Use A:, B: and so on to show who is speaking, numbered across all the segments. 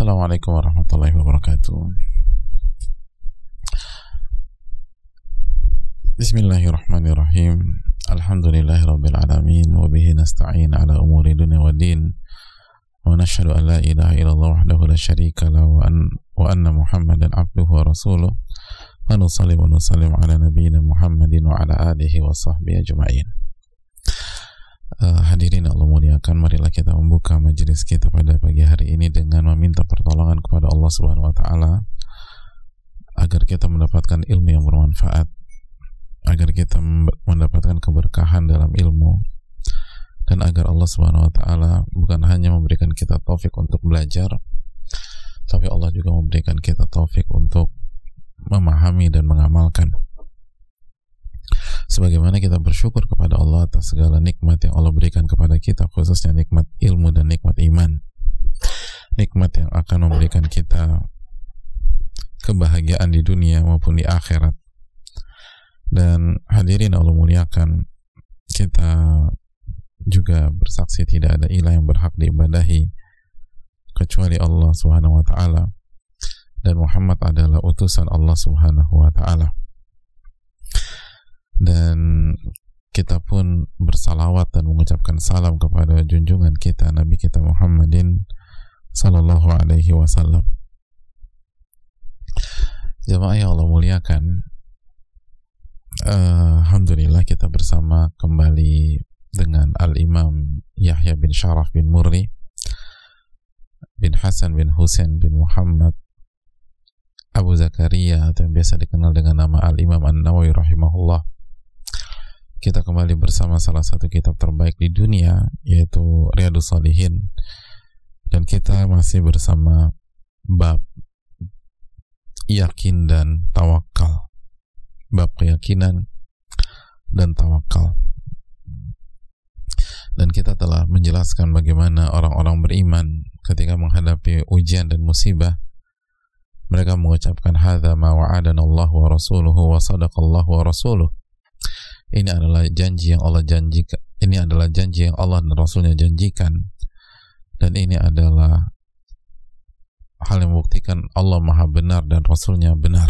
A: Assalamualaikum warahmatullahi wabarakatuh. Bismillahirrahmanirrahim. Alhamdulillahi rabbil alamin wa bihi nasta'in ala umuri dunya wa din. Wa nashhadu an la ilaha illallah wahdahu la syarika la wa, an, wa anna Muhammadan abduhu wa rasuluh. Wa nusalli wa nusallim ala nabiyyina Muhammadin wa ala alihi wa sahbihi ajma'in. Uh, hadirin Allah muliakan marilah kita membuka majelis kita pada pagi hari ini dengan meminta pertolongan kepada Allah Subhanahu wa taala agar kita mendapatkan ilmu yang bermanfaat agar kita mendapatkan keberkahan dalam ilmu dan agar Allah Subhanahu wa taala bukan hanya memberikan kita taufik untuk belajar tapi Allah juga memberikan kita taufik untuk memahami dan mengamalkan sebagaimana kita bersyukur kepada Allah atas segala nikmat yang Allah berikan kepada kita khususnya nikmat ilmu dan nikmat iman. Nikmat yang akan memberikan kita kebahagiaan di dunia maupun di akhirat. Dan hadirin Allah muliakan kita juga bersaksi tidak ada ilah yang berhak diibadahi kecuali Allah Subhanahu wa taala. Dan Muhammad adalah utusan Allah Subhanahu wa taala dan kita pun bersalawat dan mengucapkan salam kepada junjungan kita Nabi kita Muhammadin sallallahu alaihi wasallam. Jemaah yang Allah muliakan, uh, alhamdulillah kita bersama kembali dengan Al Imam Yahya bin Sharaf bin Murri bin Hasan bin Husain bin Muhammad Abu Zakaria atau yang biasa dikenal dengan nama Al Imam An Nawawi rahimahullah kita kembali bersama salah satu kitab terbaik di dunia yaitu Riyadus Salihin. Dan kita masih bersama bab yakin dan tawakal. Bab keyakinan dan tawakal. Dan kita telah menjelaskan bagaimana orang-orang beriman ketika menghadapi ujian dan musibah mereka mengucapkan hadza ma wa'adana Allah wa rasuluhu wa sadaqallahu wa rasuluhu ini adalah janji yang Allah janjikan ini adalah janji yang Allah dan Rasulnya janjikan. Dan ini adalah hal yang membuktikan Allah maha benar dan Rasulnya benar.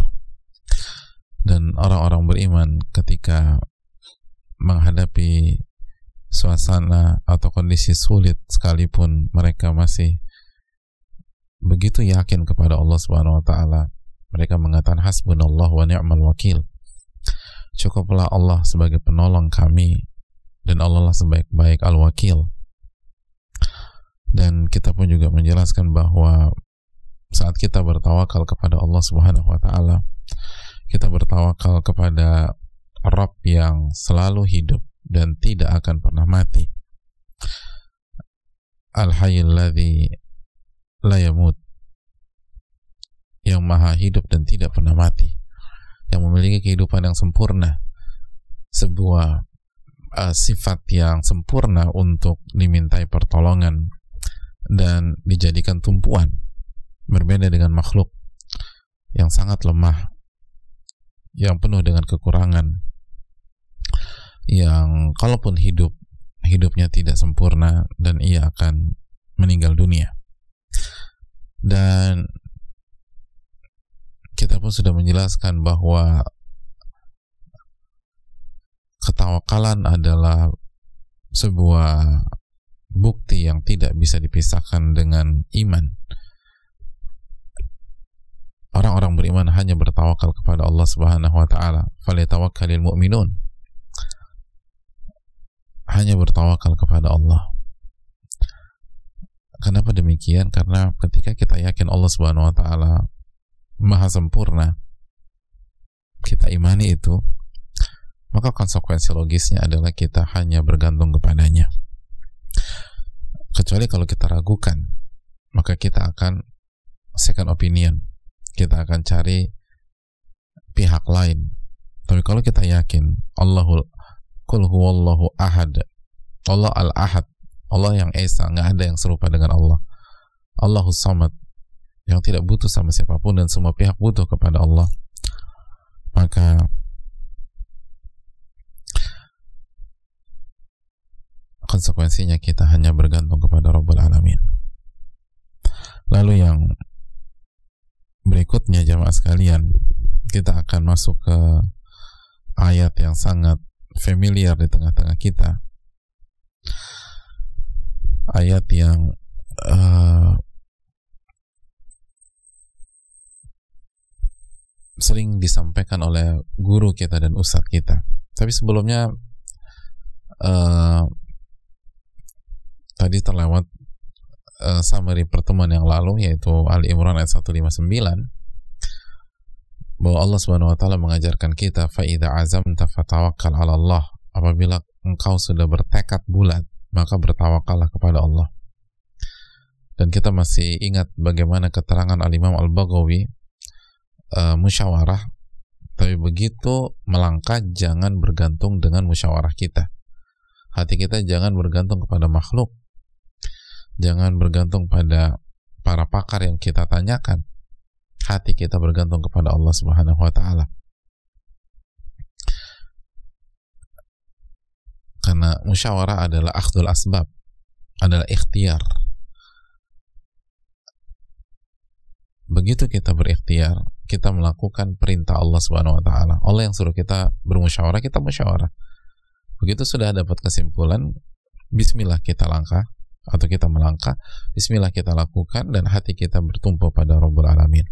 A: Dan orang-orang beriman ketika menghadapi suasana atau kondisi sulit sekalipun mereka masih begitu yakin kepada Allah Subhanahu wa taala mereka mengatakan hasbunallah wa ni'mal wakil cukuplah Allah sebagai penolong kami dan Allah lah sebaik-baik al-wakil. Dan kita pun juga menjelaskan bahwa saat kita bertawakal kepada Allah Subhanahu wa taala kita bertawakal kepada Rabb yang selalu hidup dan tidak akan pernah mati. Al-Hayyul Ladzi la yamut yang maha hidup dan tidak pernah mati yang memiliki kehidupan yang sempurna. Sebuah uh, sifat yang sempurna untuk dimintai pertolongan dan dijadikan tumpuan berbeda dengan makhluk yang sangat lemah yang penuh dengan kekurangan yang kalaupun hidup hidupnya tidak sempurna dan ia akan meninggal dunia. Dan kita pun sudah menjelaskan bahwa ketawakalan adalah sebuah bukti yang tidak bisa dipisahkan dengan iman. Orang-orang beriman hanya bertawakal kepada Allah Subhanahu wa taala. Falyatawakkalul mu'minun. Hanya bertawakal kepada Allah. Kenapa demikian? Karena ketika kita yakin Allah Subhanahu wa taala maha sempurna kita imani itu maka konsekuensi logisnya adalah kita hanya bergantung kepadanya. Kecuali kalau kita ragukan maka kita akan second opinion. Kita akan cari pihak lain. Tapi kalau kita yakin Allahul kul huwallahu ahad Allah al-ahad Allah yang esa nggak ada yang serupa dengan Allah. Allahus samad yang tidak butuh sama siapa pun dan semua pihak butuh kepada Allah maka konsekuensinya kita hanya bergantung kepada Rabbul Alamin Lalu yang berikutnya jamaah sekalian, kita akan masuk ke ayat yang sangat familiar di tengah-tengah kita. Ayat yang uh, sering disampaikan oleh guru kita dan ustadz kita. Tapi sebelumnya uh, tadi terlewat uh, summary pertemuan yang lalu yaitu Ali Imran ayat 159 bahwa Allah Subhanahu wa taala mengajarkan kita faida azam fatawakal 'ala Allah. Apabila engkau sudah bertekad bulat, maka bertawakallah kepada Allah. Dan kita masih ingat bagaimana keterangan Al-Imam Al-Baghawi uh, musyawarah. Tapi begitu melangkah jangan bergantung dengan musyawarah kita. Hati kita jangan bergantung kepada makhluk. Jangan bergantung pada para pakar yang kita tanyakan. Hati kita bergantung kepada Allah Subhanahu wa taala. Karena musyawarah adalah akhdul asbab adalah ikhtiar. Begitu kita berikhtiar kita melakukan perintah Allah Subhanahu wa taala. Allah yang suruh kita bermusyawarah, kita musyawarah. Begitu sudah dapat kesimpulan, bismillah kita langkah atau kita melangkah, bismillah kita lakukan dan hati kita bertumpu pada Rabbul Alamin.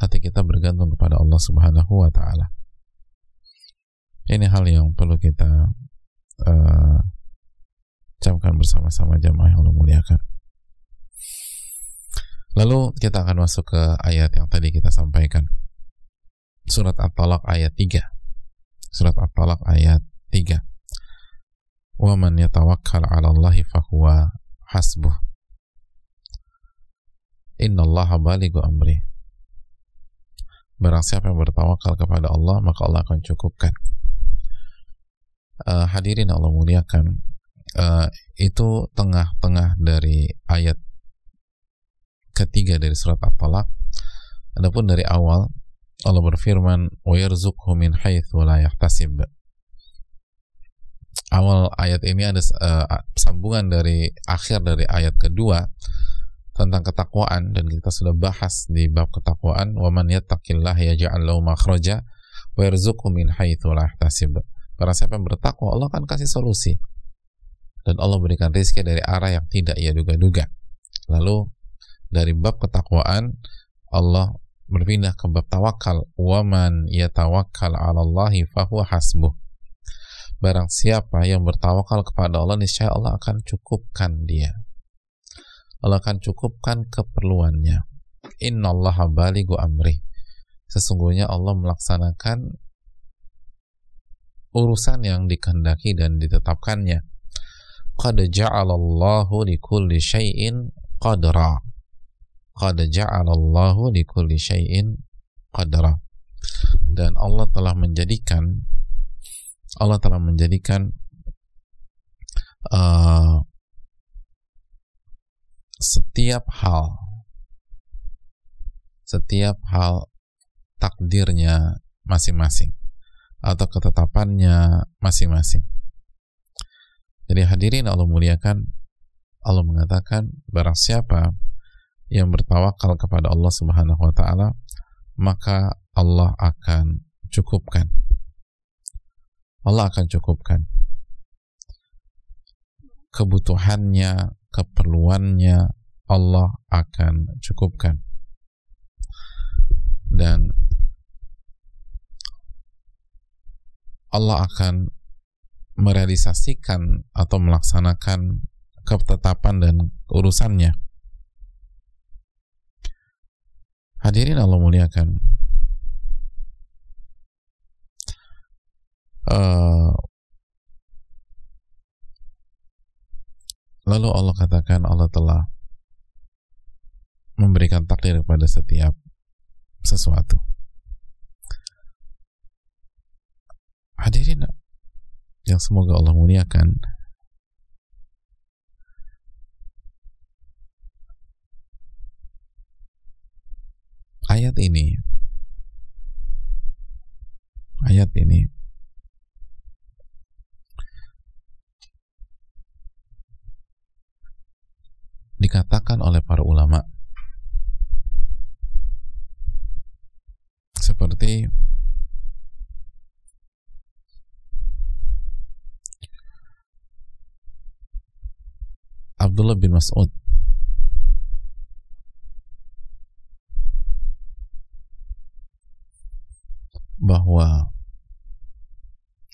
A: Hati kita bergantung kepada Allah Subhanahu wa taala. Ini hal yang perlu kita uh, camkan bersama-sama jamaah yang Allah muliakan. Lalu kita akan masuk ke ayat yang tadi kita sampaikan. Surat At-Talaq ayat 3. Surat At-Talaq ayat 3. Wa man yatawakkal 'ala Allah fahuwa hasbuh. Innallaha balighu amri. Barang siapa yang bertawakal kepada Allah, maka Allah akan cukupkan. Uh, hadirin Allah muliakan. Uh, itu tengah-tengah dari ayat ketiga dari surat At-Talaq. Adapun dari awal Allah berfirman, "Wa yarzuqhu min haitsu la yahtasib." Awal ayat ini ada uh, sambungan dari akhir dari ayat kedua tentang ketakwaan dan kita sudah bahas di bab ketakwaan, "Wa man yattaqillaha yaj'al lahu makhraja wa yarzuqhu min haitsu la yahtasib." Para siapa yang bertakwa, Allah akan kasih solusi. Dan Allah berikan rezeki dari arah yang tidak ia duga-duga. Lalu dari bab ketakwaan Allah berpindah ke bab tawakal. Waman yatawakkal 'ala Allahi fahuwa hasbuh. Barang siapa yang bertawakal kepada Allah niscaya Allah akan cukupkan dia. Allah akan cukupkan keperluannya. Innallaha balighu amri sesungguhnya Allah melaksanakan urusan yang dikehendaki dan ditetapkannya. Qad ja'alallahu likulli syai'in qadra qad ja'alallahu likulli syai'in qadra dan Allah telah menjadikan Allah telah menjadikan uh, setiap hal setiap hal takdirnya masing-masing atau ketetapannya masing-masing. Jadi hadirin Allah muliakan Allah mengatakan barang siapa yang bertawakal kepada Allah Subhanahu wa taala, maka Allah akan cukupkan. Allah akan cukupkan kebutuhannya, keperluannya Allah akan cukupkan. Dan Allah akan merealisasikan atau melaksanakan ketetapan dan urusannya Hadirin Allah muliakan. Uh, lalu Allah katakan Allah telah memberikan takdir kepada setiap sesuatu. Hadirin yang semoga Allah muliakan. ayat ini. Ayat ini. Dikatakan oleh para ulama. Seperti Abdullah bin Mas'ud. Bahwa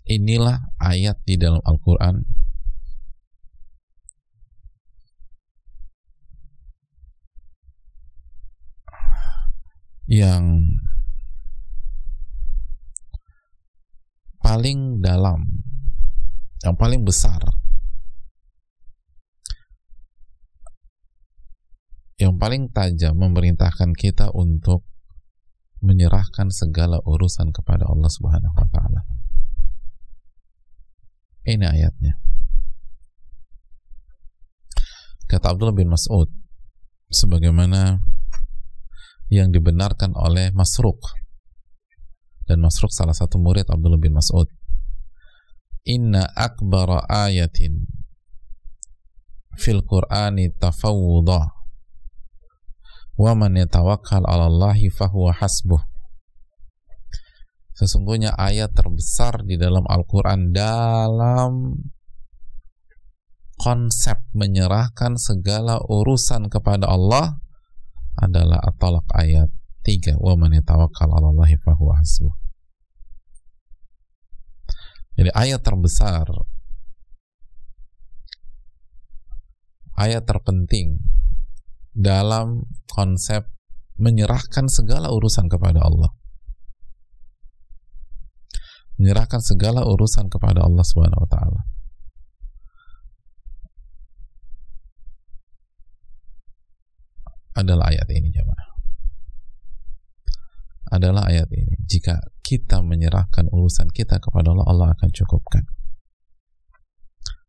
A: inilah ayat di dalam Al-Quran. Yang paling dalam, yang paling besar, yang paling tajam memerintahkan kita untuk menyerahkan segala urusan kepada Allah Subhanahu wa taala. Ini ayatnya. Kata Abdullah bin Mas'ud sebagaimana yang dibenarkan oleh Masruq dan Masruq salah satu murid Abdullah bin Mas'ud inna akbara ayatin fil qur'ani tafawudha wa man yatawakkal 'ala fahuwa hasbuh Sesungguhnya ayat terbesar di dalam Al-Quran dalam konsep menyerahkan segala urusan kepada Allah adalah at-talaq ayat 3 wa man yatawakkal 'ala fahuwa hasbuh. Jadi ayat terbesar ayat terpenting dalam konsep menyerahkan segala urusan kepada Allah. Menyerahkan segala urusan kepada Allah Subhanahu wa taala. adalah ayat ini jemaah adalah ayat ini jika kita menyerahkan urusan kita kepada Allah Allah akan cukupkan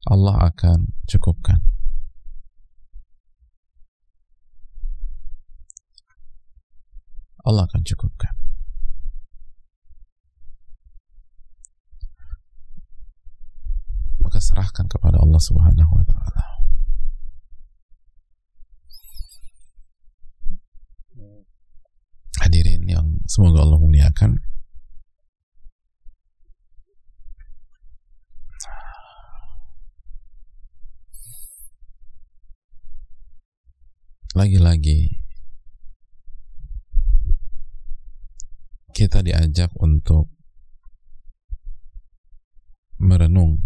A: Allah akan cukupkan Allah akan cukupkan. Maka serahkan kepada Allah Subhanahu wa taala. Hadirin yang semoga Allah muliakan. Lagi-lagi kita diajak untuk merenung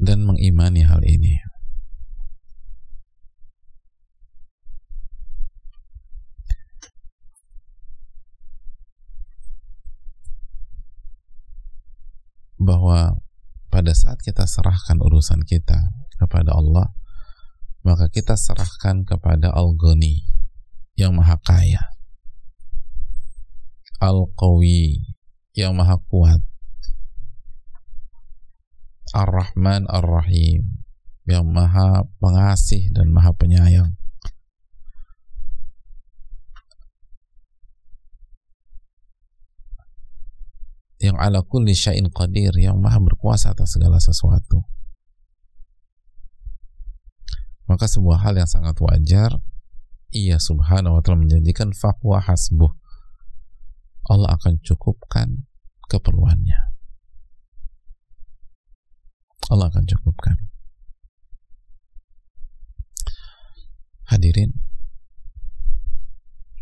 A: dan mengimani hal ini. bahwa pada saat kita serahkan urusan kita kepada Allah, maka kita serahkan kepada Al-Ghani yang maha kaya. Al-Qawi yang maha kuat. Ar-Rahman Ar-Rahim yang maha pengasih dan maha penyayang. yang ala kulli syai'in qadir yang maha berkuasa atas segala sesuatu maka sebuah hal yang sangat wajar ia subhanahu wa ta'ala menjanjikan fahuwa hasbuh. Allah akan cukupkan keperluannya. Allah akan cukupkan. Hadirin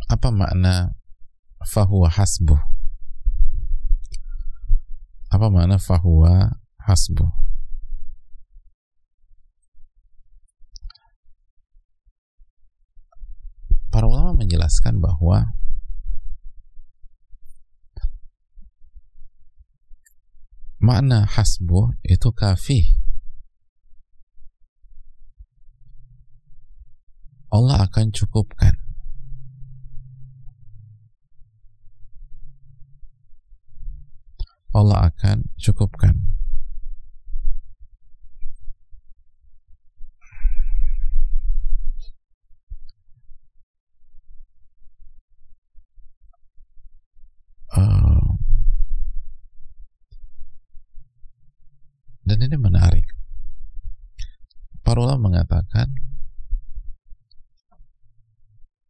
A: apa makna fahuwa hasbuh? Apa makna fahuwa hasbu para ulama menjelaskan bahwa makna hasbu itu kafih Allah akan cukupkan Allah akan cukupkan. Uh, dan ini menarik. Para ulama mengatakan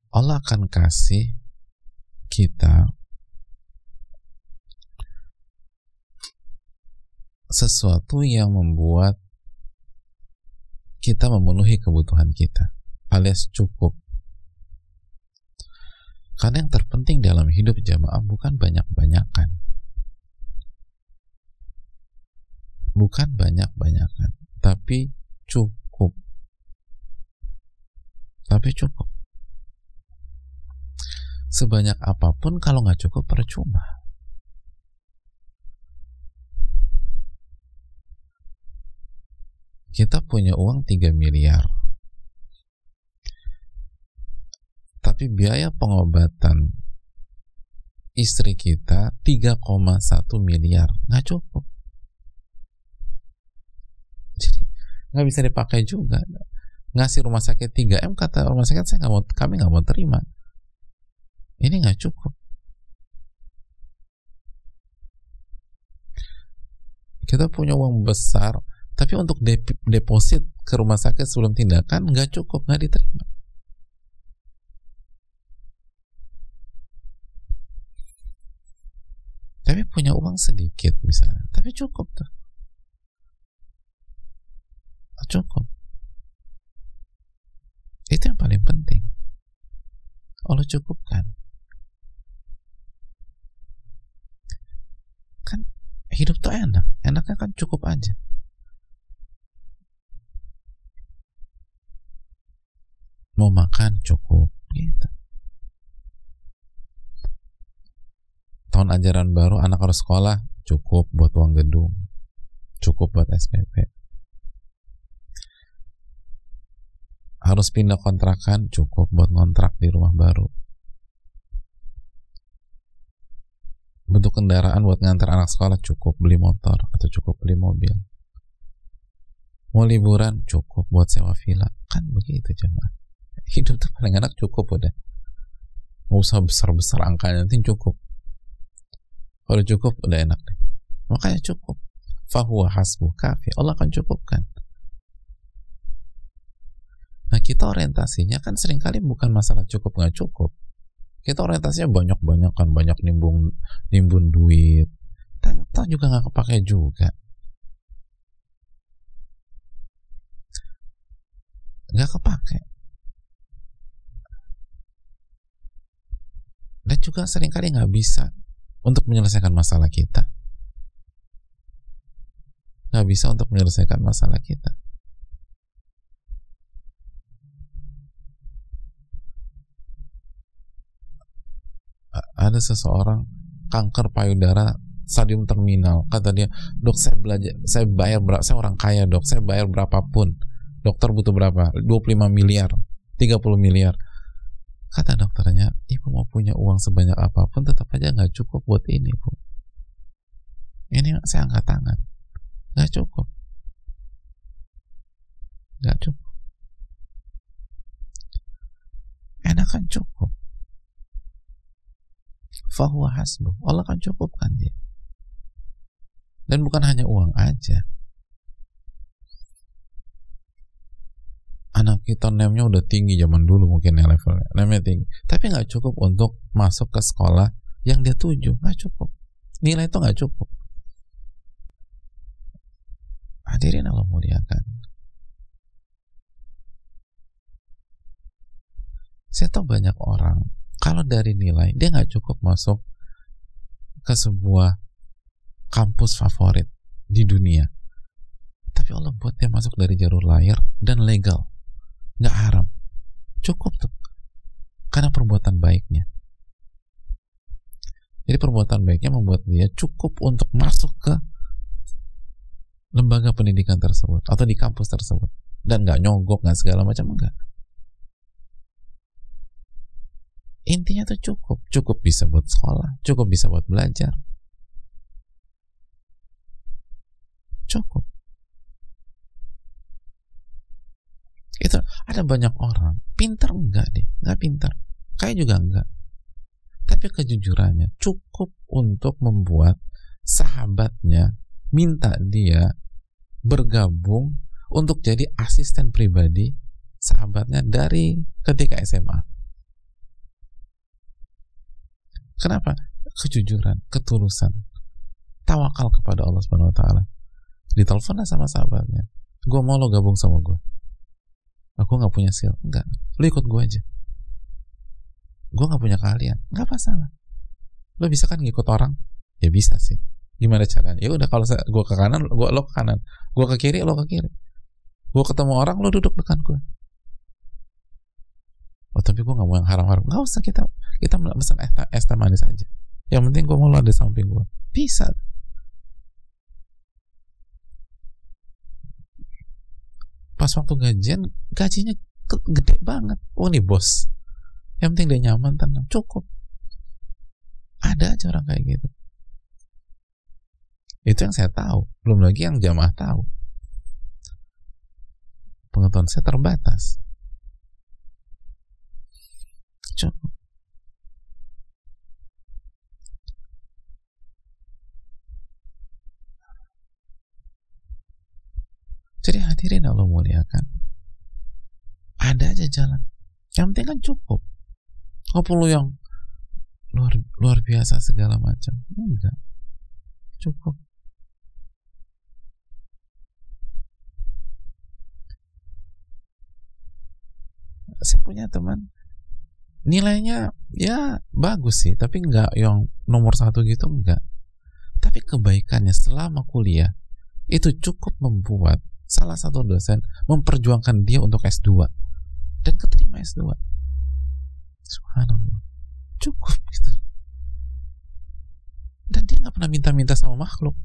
A: Allah akan kasih kita sesuatu yang membuat kita memenuhi kebutuhan kita alias cukup karena yang terpenting dalam hidup jamaah bukan banyak-banyakan. Bukan banyak-banyakan tapi cukup. Tapi cukup. Sebanyak apa pun kalau nggak cukup percuma. Kita punya uang 3 miliar tapi biaya pengobatan istri kita 3,1 miliar. Nggak cukup. Jadi nggak bisa dipakai juga. Ngasih rumah sakit 3M kata rumah sakit saya nggak mau kami nggak mau terima. Ini nggak cukup. Kita punya uang besar tapi untuk deposit ke rumah sakit sebelum tindakan nggak cukup, nggak diterima. Tapi punya uang sedikit misalnya, tapi cukup tuh. Cukup. Itu yang paling penting. Allah cukupkan. Kan hidup tuh enak. Enaknya kan cukup aja. mau makan cukup gitu tahun ajaran baru anak harus sekolah cukup buat uang gedung cukup buat SPP harus pindah kontrakan cukup buat ngontrak di rumah baru. Bentuk kendaraan buat ngantar anak sekolah cukup beli motor atau cukup beli mobil. Mau liburan cukup buat sewa villa. Kan begitu jemaah. Hidup tuh paling enak cukup udah. Nggak usah besar-besar angkanya nanti cukup kalau cukup udah enak deh. Makanya cukup. Fahuwa hasbu kafi Allah akan cukupkan. Nah kita orientasinya kan sering kali bukan masalah cukup nggak cukup. Kita orientasinya banyak-banyak kan banyak nimbun nimbun duit. Ternyata juga nggak kepake juga. Nggak kepake. Dan juga sering kali nggak bisa untuk menyelesaikan masalah kita. Nggak bisa untuk menyelesaikan masalah kita. Ada seseorang kanker payudara stadium terminal. Kata dia dok saya belajar saya bayar berapa saya orang kaya dok. Saya bayar berapapun. Dokter butuh berapa? 25 miliar 30 miliar Kata dokternya, ibu mau punya uang sebanyak apa pun tetap aja nggak cukup buat ini, bu. Ini saya angkat tangan, nggak cukup, nggak cukup. Enakan cukup. Fahuwa hasbu. Allah akan cukupkan dia. Dan bukan hanya uang aja. Anak kita nemnya udah tinggi zaman dulu mungkin ya levelnya nemnya tinggi. Tapi nggak cukup untuk masuk ke sekolah yang dia tuju nggak cukup. Nilai itu nggak cukup. Hadirin Allah muliakan. Saya tahu banyak orang kalau dari nilai dia nggak cukup masuk ke sebuah kampus favorit di dunia. Tapi Allah buat dia masuk dari jalur layar dan legal nggak haram. Cukup tuh. Karena perbuatan baiknya. Jadi perbuatan baiknya membuat dia cukup untuk masuk ke lembaga pendidikan tersebut atau di kampus tersebut. Dan nggak nyogok nggak segala macam enggak intinya tuh cukup. Cukup bisa buat sekolah cukup bisa buat belajar. Cukup. Itu ada banyak orang. Pintar enggak deh enggak pintar kayak juga enggak. Tapi kejujurannya cukup untuk membuat sahabatnya minta dia bergabung untuk jadi asisten pribadi sahabatnya dari ketika SMA kenapa? Kejujuran ketulusan tawakal kepada Allah Subhanahu wa taala. Ditelepon sama sahabatnya. Gue mau lo gabung sama gue aku nggak punya skill. Enggak lo ikut gue aja. Gue nggak punya keahlian. Nggak masalah. Lo bisa kan ngikut orang? Ya bisa sih. Gimana caranya? Ya udah kalau gue ke kanan gue lo ke kanan. Gue ke kiri lo ke kiri. Gue ketemu orang lo duduk depan gue oh tapi gue nggak mau yang haram-haram. Nggak usah kita kita pesan es, es teh manis aja. Yang penting gue mau lo ada samping gue bisa pas waktu gajian gajinya gede banget. Oh nih bos. Yang penting dia nyaman tenang. Cukup. Ada aja orang kayak gitu. Itu yang saya tahu. Belum lagi yang jamaah tahu. Pengetahuan saya terbatas. Cukup Jadi hadirin Allah muliakan. Ada aja jalan. Yang penting kan cukup. Kok perlu yang luar luar biasa segala macam? Enggak. Cukup. Saya punya teman nilainya ya bagus sih, tapi enggak yang nomor satu gitu enggak. Tapi kebaikannya selama kuliah itu cukup membuat salah satu dosen memperjuangkan dia untuk S2 dan keterima S2 subhanallah. Cukup gitu. Dan dia nggak pernah minta-minta sama makhluk.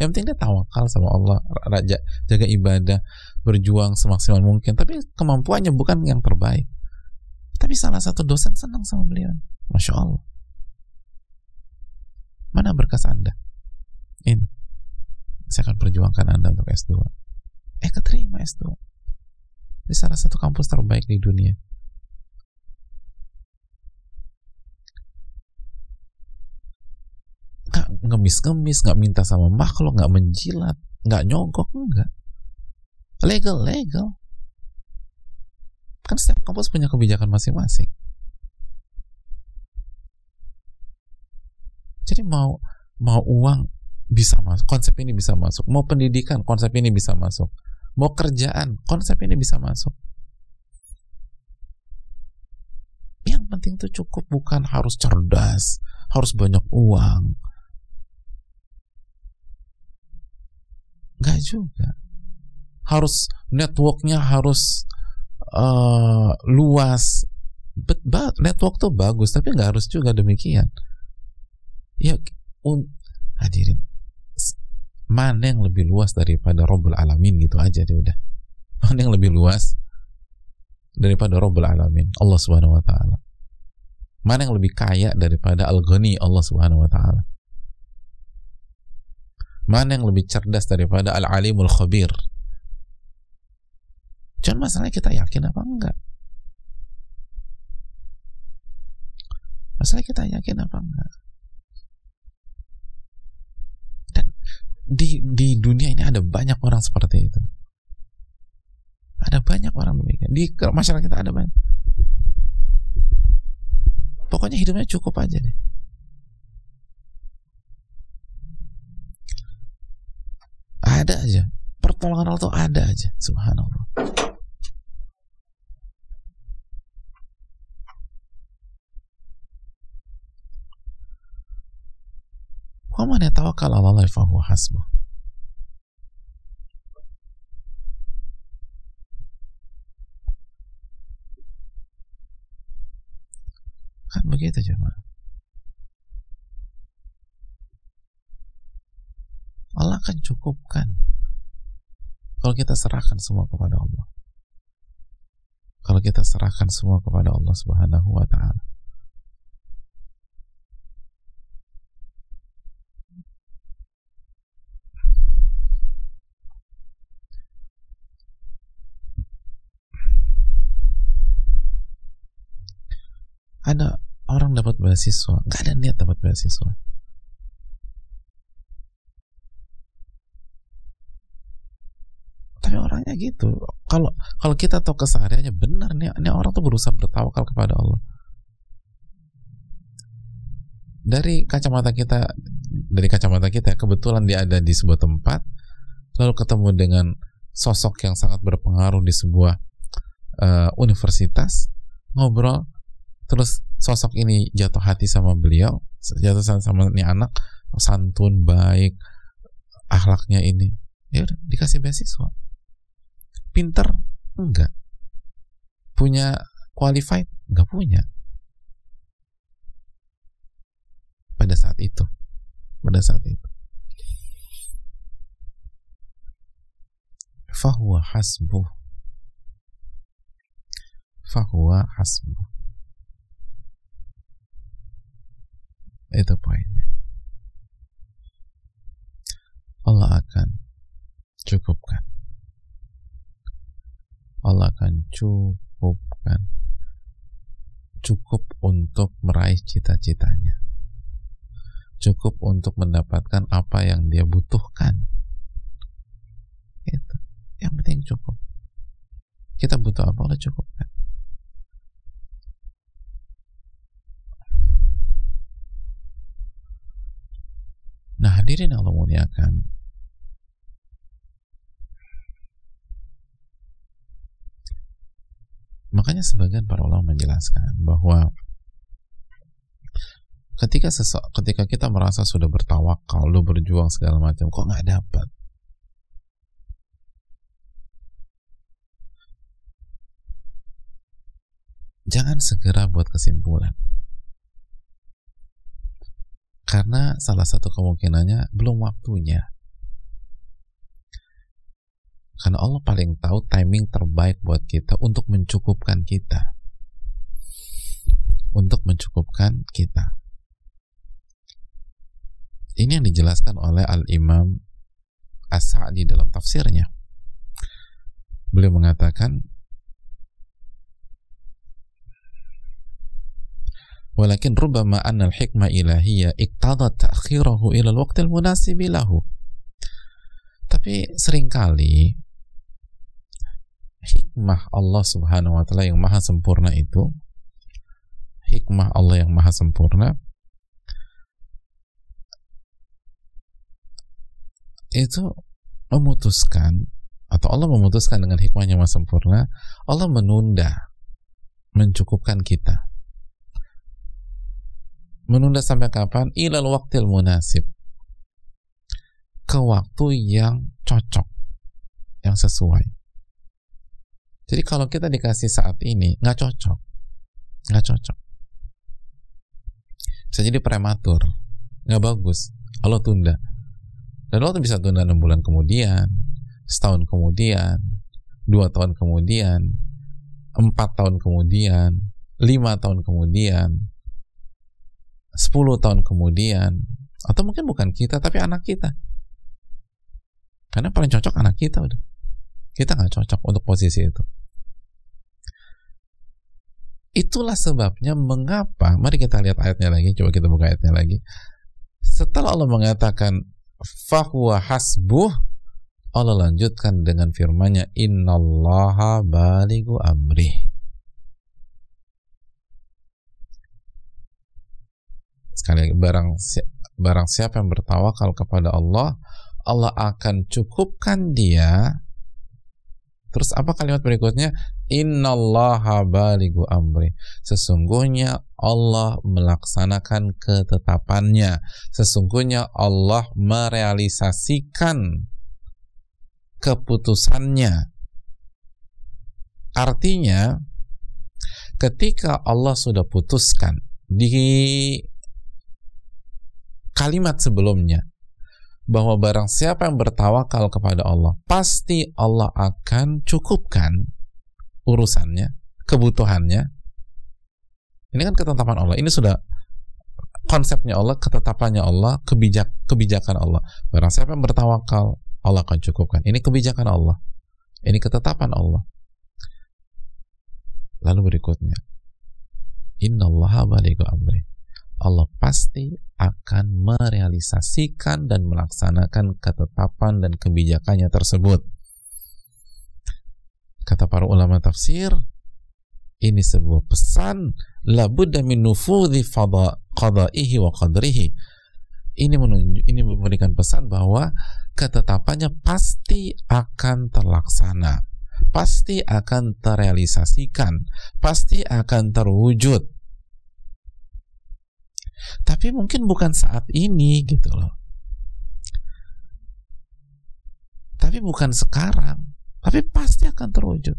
A: Yang penting dia tawakal sama Allah raja jaga ibadah berjuang semaksimal mungkin. Tapi kemampuannya bukan yang terbaik. Tapi salah satu dosen senang sama beliau. Masya Allah. Mana berkas anda? Ini. Saya akan perjuangkan anda untuk S2 eh keterima S2 di salah satu kampus terbaik di dunia. Nggak ngemis-ngemis nggak minta sama makhluk nggak menjilat nggak nyogok enggak legal legal. Kan setiap kampus punya kebijakan masing-masing. Jadi mau mau uang bisa masuk konsep ini bisa masuk. Mau pendidikan konsep ini bisa masuk mau kerjaan konsep ini bisa masuk. Yang penting tuh cukup bukan harus cerdas harus banyak uang. Nggak juga. Harus networknya harus uh, luas. But, network tuh bagus tapi nggak harus juga demikian. Ya un, hadirin mana yang lebih luas daripada Robbul Alamin gitu aja dia udah. Mana yang lebih luas daripada Robbul Alamin? Allah Subhanahu Wa Taala. Mana yang lebih kaya daripada Al-Ghani? Allah Subhanahu Wa Taala. Mana yang lebih cerdas daripada Al-Alimul Khabir? Jangan masalahnya kita yakin apa enggak? Masalah kita yakin apa enggak di di dunia ini ada banyak orang seperti itu. Ada banyak orang demikian di masyarakat kita ada banyak. Pokoknya hidupnya cukup aja deh. Ada aja. Pertolongan Allah tuh ada aja. Subhanallah man yatawakkal 'ala Allah fa huwa hasbuh. Kan begitu jemaah. Allah akan cukupkan kalau kita serahkan semua kepada Allah. Kalau kita serahkan semua kepada Allah Subhanahu wa taala. Ada orang dapat beasiswa nggak ada niat dapat beasiswa. Tapi orangnya gitu. Kalau kalau kita tahu kesehariannya benar nih ini orang tuh berusaha bertawakal kepada Allah. Dari kacamata kita dari kacamata kita kebetulan dia ada di sebuah tempat lalu ketemu dengan sosok yang sangat berpengaruh di sebuah uh, universitas ngobrol terus sosok ini jatuh hati sama beliau jatuh sama ini anak santun baik akhlaknya ini. Ya udah dikasih beasiswa. Pinter? Enggak. Punya qualified? Enggak punya. Pada saat itu. Pada saat itu. Fahuwa hasbuh. Fahuwa hasbuh itu poinnya. Allah akan cukupkan. Allah akan cukupkan. Cukup untuk meraih cita-citanya. Cukup untuk mendapatkan apa yang dia butuhkan. Itu. Yang penting cukup. Kita butuh apa? Allah cukupkan nah hadirin Allah muliakan makanya sebagian para ulama menjelaskan bahwa ketika sesok, ketika kita merasa sudah bertawakal, lu berjuang segala macam, kok nggak dapat? Jangan segera buat kesimpulan. Karena salah satu kemungkinannya belum waktunya. Karena Allah paling tahu timing terbaik buat kita untuk mencukupkan kita. Untuk mencukupkan kita. Ini yang dijelaskan oleh Al-Imam As-Sa'di dalam tafsirnya. Beliau mengatakan, Walakin rubama anna al-hikmah ilahiyya iktadat ta'khirahu ila al-waqt al-munasib lahu. Tapi sering kali hikmah Allah Subhanahu wa taala yang maha sempurna itu hikmah Allah yang maha sempurna itu memutuskan atau Allah memutuskan dengan hikmahnya maha sempurna Allah menunda mencukupkan kita menunda sampai kapan? Ilal waktil munasib. Ke waktu yang cocok yang sesuai. Jadi kalau kita dikasih saat ini nggak cocok. Nggak cocok. Bisa jadi prematur. Nggak bagus. Allah tunda. Dan Allah bisa tunda enam bulan kemudian setahun kemudian dua tahun kemudian empat tahun kemudian lima tahun kemudian 10 tahun kemudian atau mungkin bukan kita tapi anak kita. Karena paling cocok anak kita udah. Kita nggak cocok untuk posisi itu. Itulah sebabnya mengapa mari kita lihat ayatnya lagi coba kita buka ayatnya lagi. Setelah Allah mengatakan fahuwa hasbuh Allah lanjutkan dengan firman-Nya innallaha baligu amrih sekali barang barang siapa yang bertawakal kepada Allah Allah akan cukupkan dia. Terus apa kalimat berikutnya? Innallaha baligu amri. Sesungguhnya Allah melaksanakan ketetapannya. Sesungguhnya Allah merealisasikan keputusannya. Artinya ketika Allah sudah putuskan di kalimat sebelumnya bahwa barang siapa yang bertawakal kepada Allah pasti Allah akan cukupkan urusannya, kebutuhannya. Ini kan ketetapan Allah. Ini sudah konsepnya Allah, ketetapannya Allah, kebijak kebijakan Allah. Barang siapa yang bertawakal, Allah akan cukupkan. Ini kebijakan Allah. Ini ketetapan Allah. Lalu berikutnya, Inna Allah amri. Allah pasti akan merealisasikan dan melaksanakan ketetapan dan kebijakannya tersebut. Kata para ulama tafsir, ini sebuah pesan la budda min nufudhi qada'ihi wa qadrihi. ini menunjuk ini memberikan pesan bahwa ketetapannya pasti akan terlaksana pasti akan terrealisasikan pasti akan terwujud tapi mungkin bukan saat ini gitu loh. Tapi bukan sekarang. Tapi pasti akan terwujud.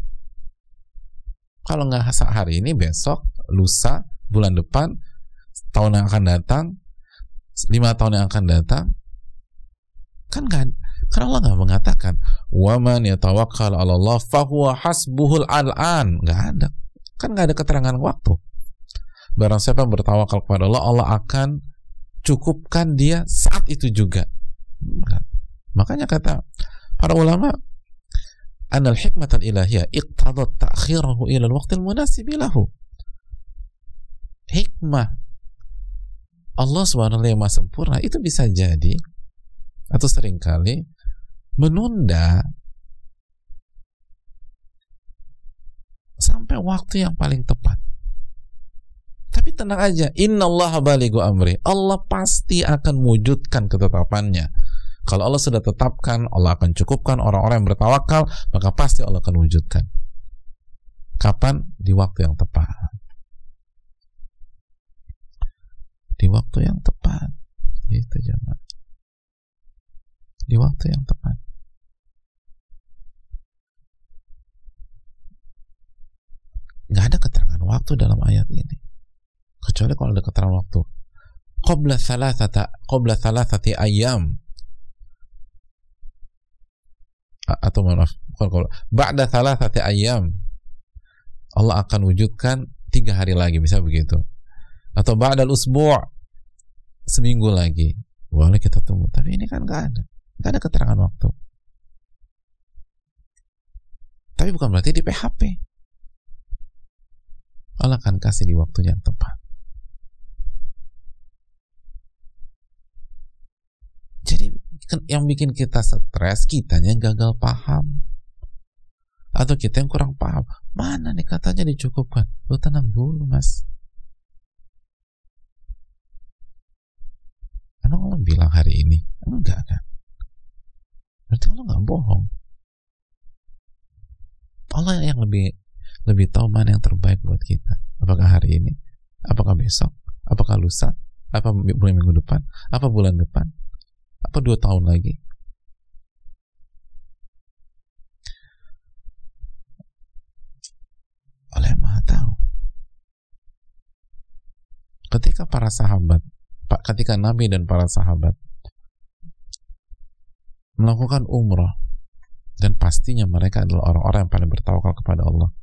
A: Kalau nggak hari ini besok lusa bulan depan tahun yang akan datang lima tahun yang akan datang kan kan karena Allah nggak mengatakan waman yatawakkal Allah fahuwa hasbuhul al'an nggak ada. Kan nggak ada keterangan waktu barang siapa yang bertawakal kepada Allah Allah akan cukupkan dia saat itu juga. Makanya kata para ulama hikmat al ilahiyah iqtadat ta'khirahu ila al-waqtil munasib hikmah Allah SWT yang maha sempurna itu bisa jadi atau sering kali menunda sampai waktu yang paling tepat. Tapi tenang aja, Inna Allah baligu amri. Allah pasti akan mewujudkan ketetapannya. Kalau Allah sudah tetapkan, Allah akan cukupkan orang-orang yang bertawakal, maka pasti Allah akan wujudkan. Kapan? Di waktu yang tepat. di waktu yang tepat gitu jemaah di waktu yang tepat nggak ada keterangan waktu dalam ayat ini kecuali kalau ada keterangan waktu. Qabla thalathata qabla thalathati ayam atau maaf kalau ba'da thalathati ayam Allah akan wujudkan tiga hari lagi bisa begitu. Atau ba'dal usbu' seminggu lagi. Boleh kita tunggu tapi ini kan nggak ada. Nggak ada keterangan waktu. Tapi bukan berarti di PHP Allah akan kasih di waktu yang tepat jadi yang bikin kita stres kitanya gagal paham atau kita yang kurang paham mana nih katanya dicukupkan lu tenang dulu mas Emang Allah bilang hari ini? Enggak kan? Berarti Allah nggak bohong. Allah yang lebih lebih tahu mana yang terbaik buat kita. Apakah hari ini? Apakah besok? Apakah lusa? Apa bulan minggu depan? Apa bulan depan? Apa dua tahun lagi? Yang maha tahu. Ketika para sahabat ketika Nabi dan para sahabat melakukan umroh dan pastinya mereka adalah orang-orang yang paling bertawakal kepada Allah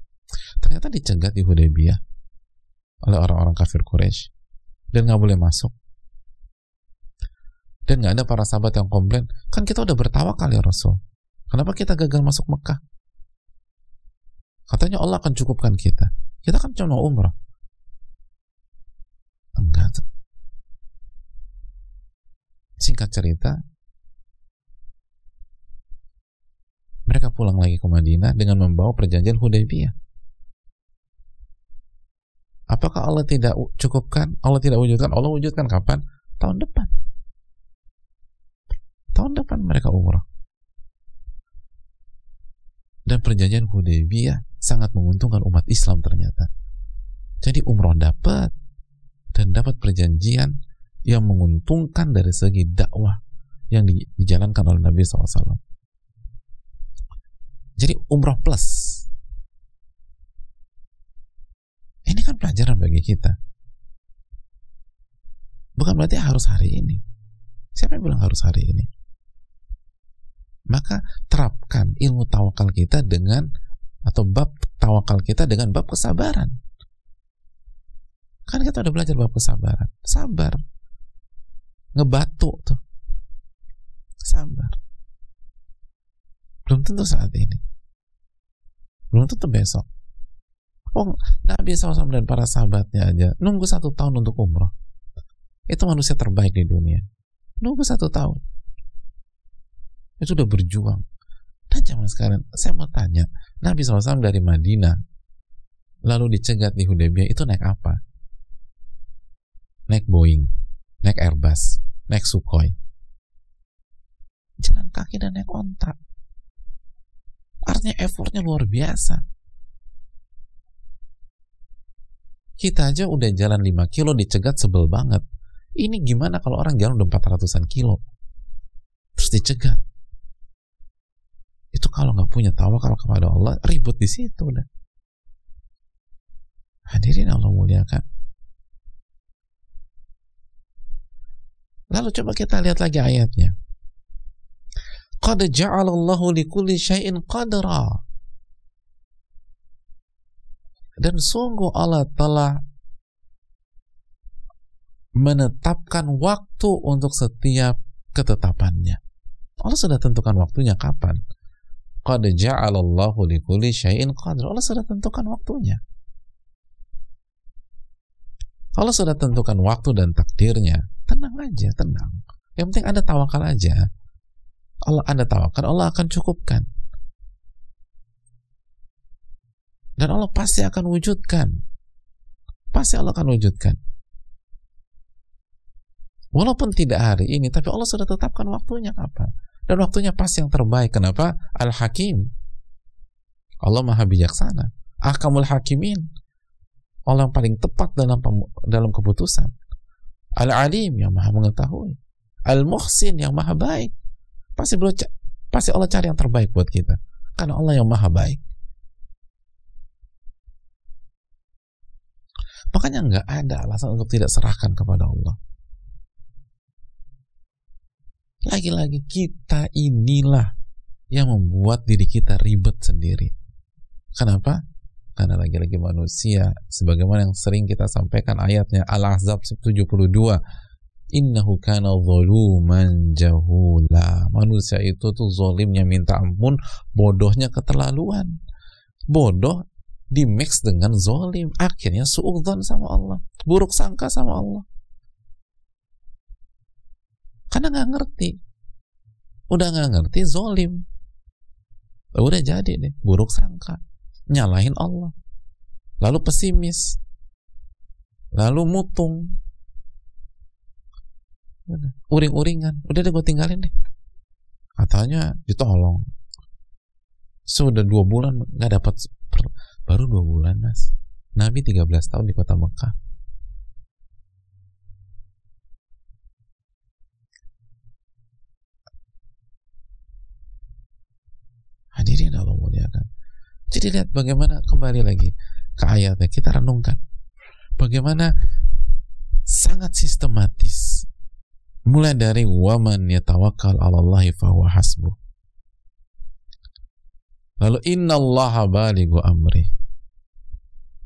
A: ternyata dicegat di Hudaybiyah oleh orang-orang kafir Quraisy dan nggak boleh masuk dan nggak ada para sahabat yang komplain kan kita udah bertawakal ya Rasul kenapa kita gagal masuk Mekah katanya Allah akan cukupkan kita kita kan cuma umrah enggak tuh Singkat cerita, mereka pulang lagi ke Madinah dengan membawa perjanjian Hudaybiyah. Apakah Allah tidak cukupkan? Allah tidak wujudkan? Allah wujudkan kapan? Tahun depan. Tahun depan mereka umrah. Dan perjanjian Hudaybiyah sangat menguntungkan umat Islam ternyata. Jadi umroh dapat dan dapat perjanjian yang menguntungkan dari segi dakwah yang di, dijalankan oleh Nabi SAW. Jadi umroh plus. Ini kan pelajaran bagi kita. Bukan berarti harus hari ini. Siapa yang bilang harus hari ini? Maka terapkan ilmu tawakal kita dengan atau bab tawakal kita dengan bab kesabaran. Kan kita udah belajar bab kesabaran. Sabar. Ngebatu tuh. Sabar. Belum tentu saat ini. Belum tentu besok. Oh Nabi SAW dan para sahabatnya aja nunggu satu tahun untuk umroh. Itu manusia terbaik di dunia. Nunggu satu tahun itu udah berjuang dan zaman sekarang saya mau tanya Nabi SAW dari Madinah lalu dicegat di Hudaybiyah itu naik apa naik Boeing naik Airbus, naik Sukhoi. Jalan kaki dan naik ontak. Artinya effortnya luar biasa. Kita aja udah jalan 5 kilo dicegat sebel banget. Ini gimana kalau orang jalan udah 400-an kilo? Terus dicegat. Itu kalau nggak punya tawakal kepada Allah, ribut di situ. Hadirin Allah muliakan. Lalu coba kita lihat lagi ayatnya. Qad ja'alallahu likulli syai'in qadra dan sungguh Allah telah menetapkan waktu untuk setiap ketetapannya. Allah sudah tentukan waktunya kapan. Qad ja'alallahu likulli syai'in qadra. Allah sudah tentukan waktunya. Allah sudah tentukan waktu dan takdirnya. Tenang aja, tenang. Yang penting Anda tawakal aja. Allah Anda tawakal, Allah akan cukupkan. Dan Allah pasti akan wujudkan. Pasti Allah akan wujudkan. Walaupun tidak hari ini, tapi Allah sudah tetapkan waktunya kapan. Dan waktunya pas yang terbaik. Kenapa? Al-Hakim. Allah maha bijaksana. Ahkamul Hakimin. Allah yang paling tepat dalam dalam keputusan. Al-Alim yang maha mengetahui. Al-Muhsin yang maha baik. Pasti, pasti Allah cari yang terbaik buat kita. Karena Allah yang maha baik. Makanya nggak ada alasan untuk tidak serahkan kepada Allah. Lagi-lagi kita inilah yang membuat diri kita ribet sendiri. Kenapa? Karena lagi-lagi manusia sebagaimana yang sering kita sampaikan ayatnya Al-Ahzab 72 Innahu kana zoluman jahula. Manusia itu tuh zolimnya minta ampun, bodohnya keterlaluan. Bodoh di mix dengan zolim akhirnya suudzon sama Allah buruk sangka sama Allah karena nggak ngerti. Udah nggak ngerti zolim. Udah jadi deh buruk sangka. Nyalahin Allah. Lalu pesimis. Lalu mutung. Uring-uringan. Udah deh gue tinggalin deh. Katanya ditolong. Sudah dua bulan nggak dapat Baru dua bulan mas. Nabi 13 tahun di kota Mekah. Hadirin Allah muliakan. Jadi lihat bagaimana kembali lagi ke ayatnya kita renungkan. Bagaimana sangat sistematis mulai dari waman yatawakal 'alallahi fahuwa hasbuh Lalu inna Allah balighu amri.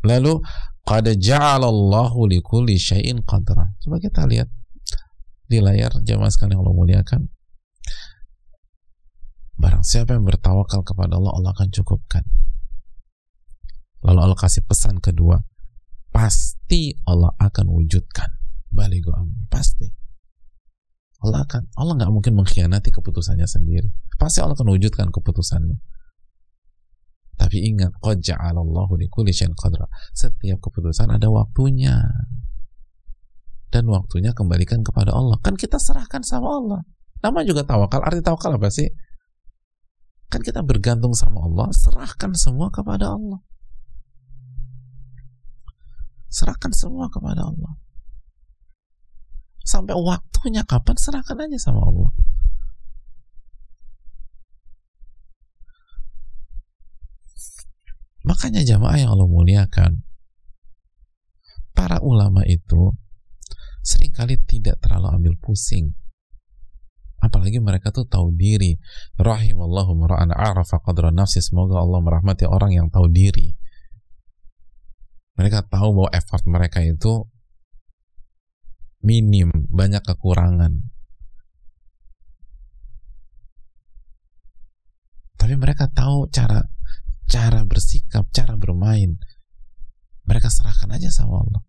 A: Lalu qad ja'alallahu likulli syai'in qadra. Coba kita lihat di layar jamaah sekalian Allah muliakan. Barang siapa yang bertawakal kepada Allah, Allah akan cukupkan. Lalu Allah kasih pesan kedua, pasti Allah akan wujudkan. Balighu amri, pasti. Allah akan Allah nggak mungkin mengkhianati keputusannya sendiri. Pasti Allah akan wujudkan keputusannya. Tapi ingat, qadra. Setiap keputusan ada waktunya. Dan waktunya kembalikan kepada Allah. Kan kita serahkan sama Allah. Nama juga tawakal. Arti tawakal apa sih? Kan kita bergantung sama Allah, serahkan semua kepada Allah. Serahkan semua kepada Allah. Sampai waktunya kapan serahkan aja sama Allah. Makanya jamaah yang Allah muliakan, para ulama itu sering kali tidak terlalu ambil pusing. Apalagi mereka tuh tahu diri. Rahimallahu mara'an arafa qadra nafsi. Semoga Allah merahmati orang yang tahu diri. Mereka tahu bahwa effort mereka itu minim, banyak kekurangan. Tapi mereka tahu cara cara bersikap, cara bermain, mereka serahkan aja sama Allah.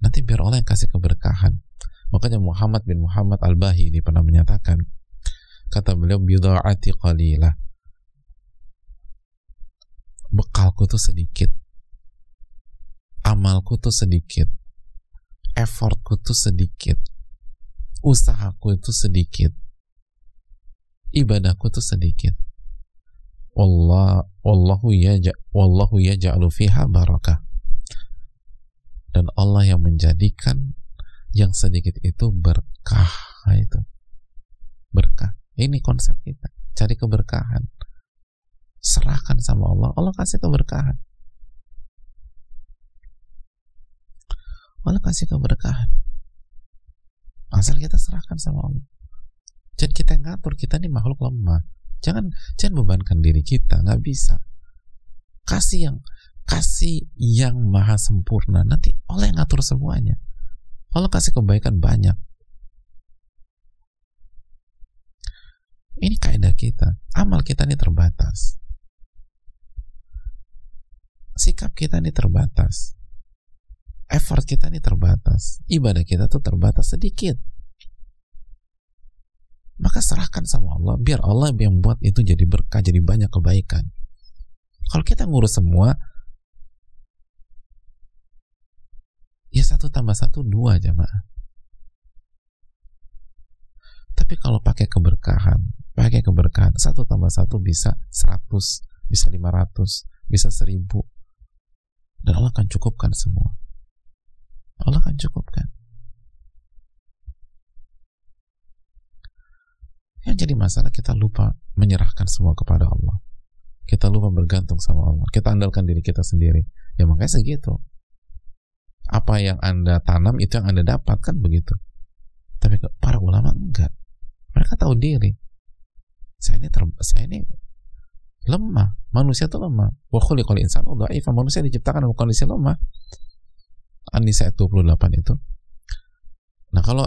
A: Nanti biar Allah yang kasih keberkahan. Makanya Muhammad bin Muhammad Al-Bahili pernah menyatakan, kata beliau, bida'ati qalilah. Bekalku tuh sedikit. Amalku tuh sedikit. Effortku tuh sedikit. usahaku itu sedikit. Ibadahku itu sedikit. Allah wallahu yaja wallahu yaj'alu fiha barakah. Dan Allah yang menjadikan yang sedikit itu berkah itu. Berkah. Ini konsep kita. Cari keberkahan. Serahkan sama Allah. Allah kasih keberkahan Allah kasih keberkahan. Asal kita serahkan sama Allah. Jadi kita ngatur kita ini makhluk lemah. Jangan jangan bebankan diri kita nggak bisa. Kasih yang kasih yang maha sempurna nanti Allah yang ngatur semuanya. Allah kasih kebaikan banyak. Ini kaidah kita. Amal kita ini terbatas. Sikap kita ini terbatas effort kita ini terbatas. Ibadah kita tuh terbatas sedikit. Maka serahkan sama Allah biar Allah yang buat itu jadi berkah jadi banyak kebaikan. Kalau kita ngurus semua ya satu tambah satu dua jamaah. Tapi kalau pakai keberkahan pakai keberkahan satu tambah satu bisa seratus bisa lima ratus bisa seribu. Dan Allah akan cukupkan semua Allah akan cukupkan yang jadi masalah kita lupa menyerahkan semua kepada Allah. Kita lupa bergantung sama Allah. Kita andalkan diri kita sendiri. Ya makanya segitu. Apa yang anda tanam itu yang anda dapatkan begitu. Tapi para ulama enggak. Mereka tahu diri. Saya ini ter, saya ini lemah. Manusia itu lemah. Wa khuliqal insanu dhaifan manusia diciptakan dalam kondisi lemah An-Nisa 28 itu nah kalau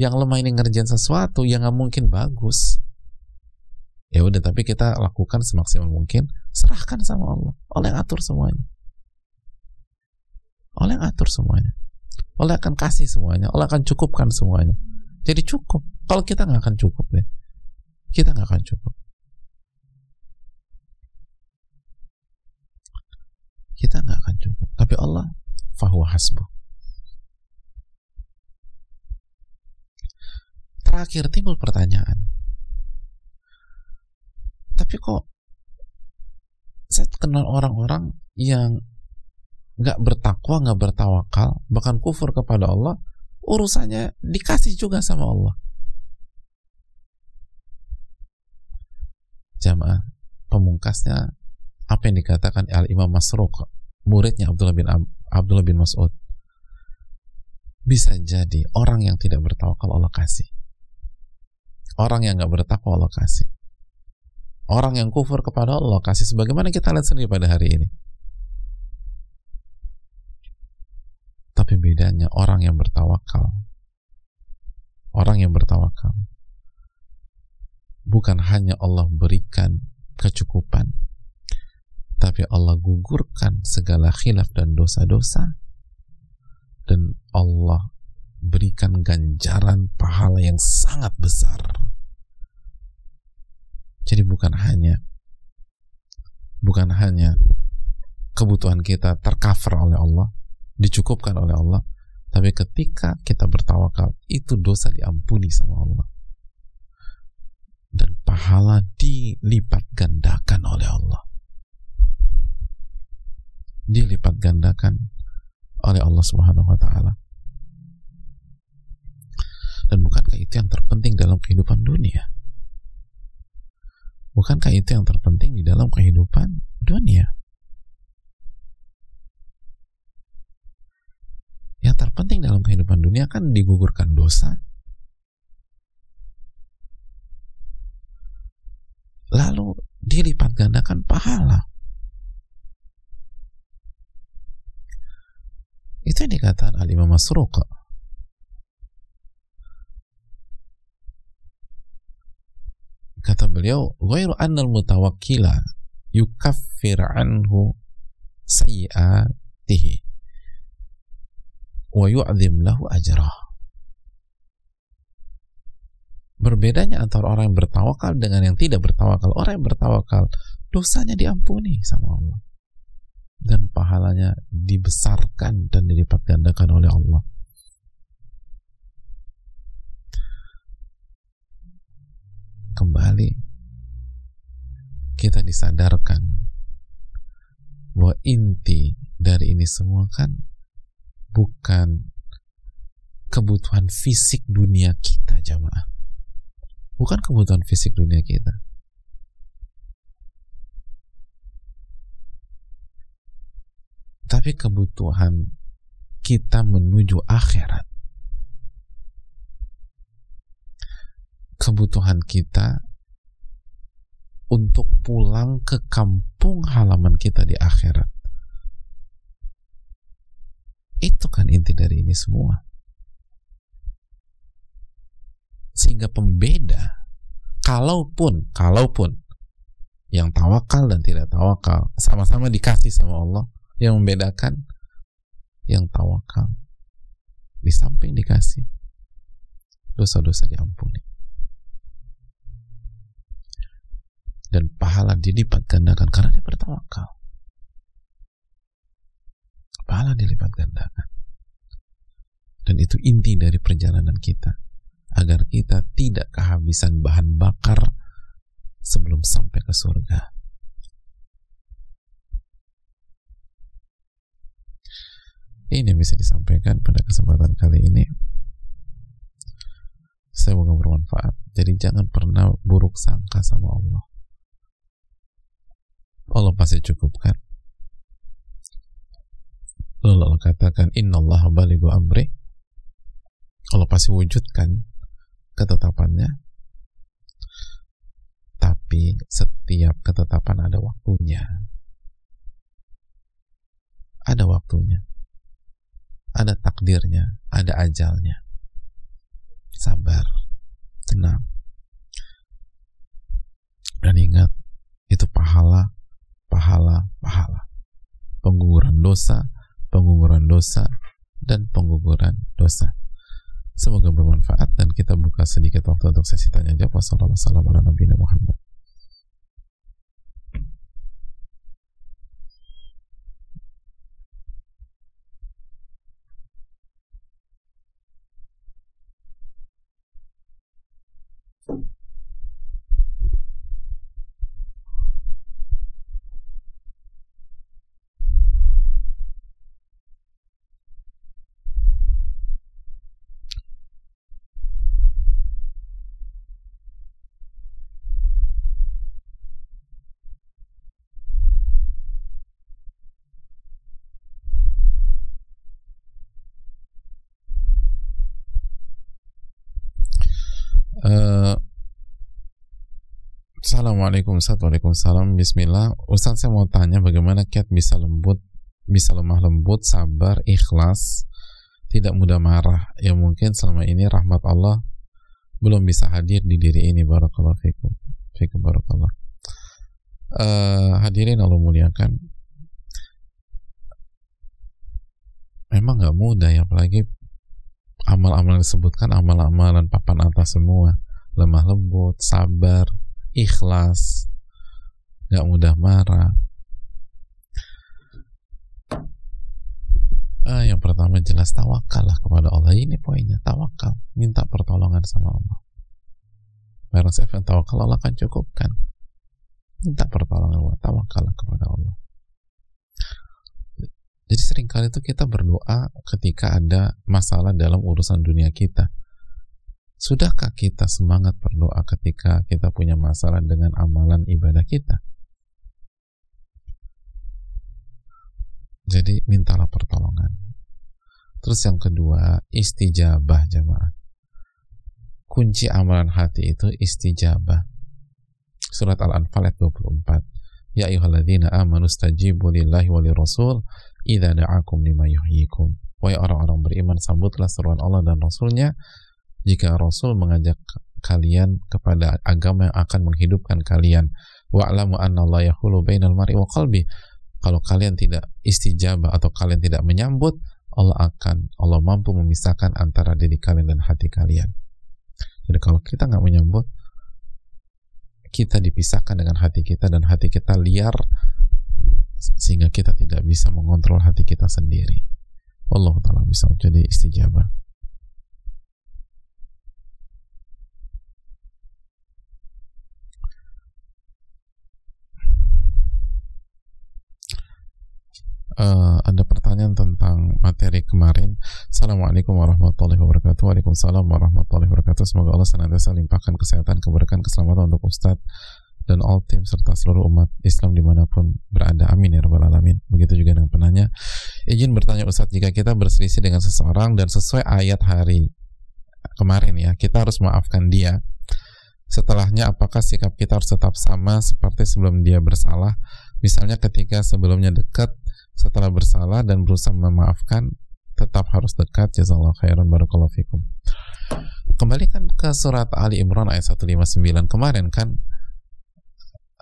A: yang lemah ini ngerjain sesuatu yang nggak mungkin bagus ya udah tapi kita lakukan semaksimal mungkin serahkan sama Allah Allah yang atur semuanya Allah yang atur semuanya. Allah akan kasih semuanya. Allah akan cukupkan semuanya. Jadi cukup. Kalau kita nggak akan cukup deh. Kita nggak akan cukup. Kita nggak akan cukup. Tapi Allah fahuwa hasbuh. Terakhir timbul pertanyaan. Tapi kok saya kenal orang-orang yang nggak bertakwa, nggak bertawakal, bahkan kufur kepada Allah, urusannya dikasih juga sama Allah. Jamaah, pemungkasnya apa yang dikatakan Al Imam Masruq, muridnya Abdullah bin Abdullah bin Mas'ud. Bisa jadi orang yang tidak bertawakal Allah kasih. Orang yang nggak bertakwa Allah kasih. Orang yang kufur kepada Allah kasih sebagaimana kita lihat sendiri pada hari ini Tapi bedanya orang yang bertawakal. Orang yang bertawakal. Bukan hanya Allah berikan kecukupan, tapi Allah gugurkan segala khilaf dan dosa-dosa. Dan Allah berikan ganjaran pahala yang sangat besar. Jadi bukan hanya bukan hanya kebutuhan kita tercover oleh Allah, dicukupkan oleh Allah tapi ketika kita bertawakal itu dosa diampuni sama Allah dan pahala dilipat gandakan oleh Allah dilipat gandakan oleh Allah Subhanahu wa taala. Dan bukankah itu yang terpenting dalam kehidupan dunia? Bukankah itu yang terpenting di dalam kehidupan dunia? Yang terpenting dalam kehidupan dunia kan digugurkan dosa. Lalu dilipat gandakan pahala itu yang dikatakan Al-Imam Masruq kata beliau ghairu annal mutawakkila yukaffir anhu sayyi'atihi wa yu'zim lahu ajrah. Berbedanya antara orang yang bertawakal dengan yang tidak bertawakal. Orang yang bertawakal, dosanya diampuni sama Allah dan pahalanya dibesarkan dan dilipat gandakan oleh Allah. Kembali kita disadarkan bahwa inti dari ini semua kan bukan kebutuhan fisik dunia kita jamaah bukan kebutuhan fisik dunia kita tapi kebutuhan kita menuju akhirat kebutuhan kita untuk pulang ke kampung halaman kita di akhirat. Itu kan inti dari ini semua. Sehingga pembeda, kalaupun, kalaupun yang tawakal dan tidak tawakal sama-sama dikasih sama Allah, yang membedakan yang tawakal di samping dikasih dosa-dosa diampuni. dan pahala dilipat gandakan karena dia bertawakal. Pahala dilipat gandakan. Dan itu inti dari perjalanan kita. Agar kita tidak kehabisan bahan bakar sebelum sampai ke surga. Ini yang bisa disampaikan pada kesempatan kali ini. Semoga bermanfaat. Jadi jangan pernah buruk sangka sama Allah Allah pasti cukupkan. Lalu Allah katakan, Inna Allah baligu amri. Allah pasti wujudkan ketetapannya. Tapi setiap ketetapan ada waktunya. Ada waktunya. Ada takdirnya. Ada ajalnya. Sabar. Tenang. Dan ingat, itu pahala pahala-pahala. Pengguguran dosa, pengguguran dosa, dan pengguguran dosa. Semoga bermanfaat dan kita buka sedikit waktu untuk sesi tanya jawab. Wassalamualaikum warahmatullahi wabarakatuh. Assalamualaikum Waalaikumsalam. Bismillah. Ustaz saya mau tanya bagaimana kiat bisa lembut bisa lemah lembut sabar ikhlas tidak mudah marah. Yang mungkin selama ini rahmat Allah belum bisa hadir di diri ini. Barakallahu fikum. Fikum barakallah. Uh, hadirin Allah muliakan. Memang nggak mudah ya apalagi amal-amal disebutkan amal-amalan papan atas semua. Lemah lembut sabar ikhlas, gak mudah marah. Ah, yang pertama jelas tawakal lah kepada Allah. Ini poinnya, tawakal. Minta pertolongan sama Allah. Barang yang tawakal, Allah akan cukupkan. Minta pertolongan Allah, tawakal kepada Allah. Jadi sering kali itu kita berdoa ketika ada masalah dalam urusan dunia kita Sudahkah kita semangat berdoa ketika kita punya masalah dengan amalan ibadah kita? Jadi mintalah pertolongan. Terus yang kedua, istijabah jamaah. Kunci amalan hati itu istijabah. Surat Al-Anfal ayat 24. Ya ayyuhalladzina amanu stajibu lillahi wa rasul idza da'akum lima yuhyikum. Wahai orang-orang beriman, sambutlah seruan Allah dan Rasulnya jika Rasul mengajak kalian kepada agama yang akan menghidupkan kalian wa'lamu anna Allah yahulu bainal mar'i wa qalbi. Kalau kalian tidak istijabah atau kalian tidak menyambut Allah akan Allah mampu memisahkan antara diri kalian dan hati kalian. Jadi kalau kita nggak menyambut kita dipisahkan dengan hati kita dan hati kita liar sehingga kita tidak bisa mengontrol hati kita sendiri. Allah taala bisa jadi istijabah uh, ada pertanyaan tentang materi kemarin. Assalamualaikum warahmatullahi wabarakatuh. Waalaikumsalam warahmatullahi wabarakatuh. Semoga Allah senantiasa limpahkan kesehatan, keberkahan, keselamatan untuk Ustadz dan all team serta seluruh umat Islam di mana pun berada. Amin ya rabbal alamin. Begitu juga dengan penanya. Izin bertanya Ustadz, jika kita berselisih dengan seseorang dan sesuai ayat hari kemarin ya, kita harus maafkan dia. Setelahnya apakah sikap kita harus tetap sama seperti sebelum dia bersalah? Misalnya ketika sebelumnya dekat, setelah bersalah dan berusaha memaafkan, tetap harus dekat. Jazakallah khairan barakallahu fikum. Kembalikan ke surat Ali Imran ayat 159 kemarin kan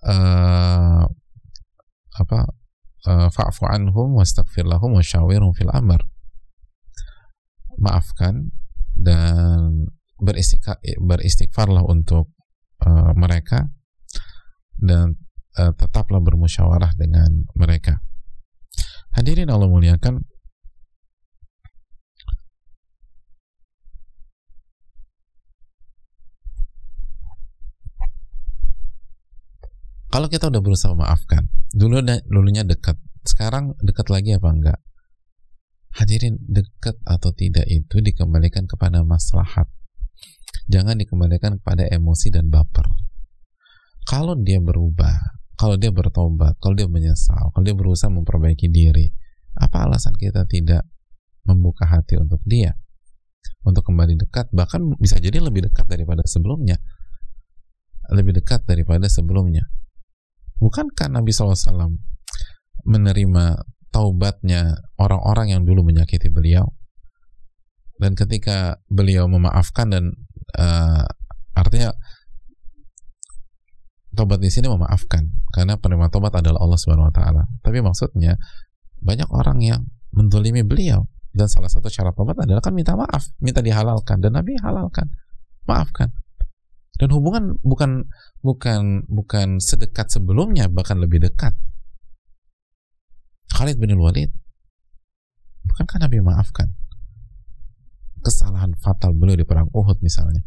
A: uh, apa uh, fa'fu anhum wastaghfir lahum wasyawirhum fil amr maafkan dan beristighfarlah untuk uh, mereka dan uh, tetaplah bermusyawarah dengan mereka hadirin Allah muliakan Kalau kita udah berusaha memaafkan, dulu dulunya dekat, sekarang dekat lagi apa enggak? Hadirin dekat atau tidak itu dikembalikan kepada maslahat. Jangan dikembalikan kepada emosi dan baper. Kalau dia berubah, kalau dia bertobat, kalau dia menyesal, kalau dia berusaha memperbaiki diri, apa alasan kita tidak membuka hati untuk dia? Untuk kembali dekat, bahkan bisa jadi lebih dekat daripada sebelumnya. Lebih dekat daripada sebelumnya Bukankah Nabi SAW menerima taubatnya orang-orang yang dulu menyakiti beliau? Dan ketika beliau memaafkan dan uh, artinya taubat di sini memaafkan karena penerima taubat adalah Allah Subhanahu wa taala. Tapi maksudnya banyak orang yang mendolimi beliau dan salah satu syarat taubat adalah kan minta maaf, minta dihalalkan dan Nabi halalkan, maafkan. Dan hubungan bukan bukan bukan sedekat sebelumnya bahkan lebih dekat. Khalid bin Walid bukankah Nabi maafkan? Kesalahan fatal beliau di perang Uhud misalnya.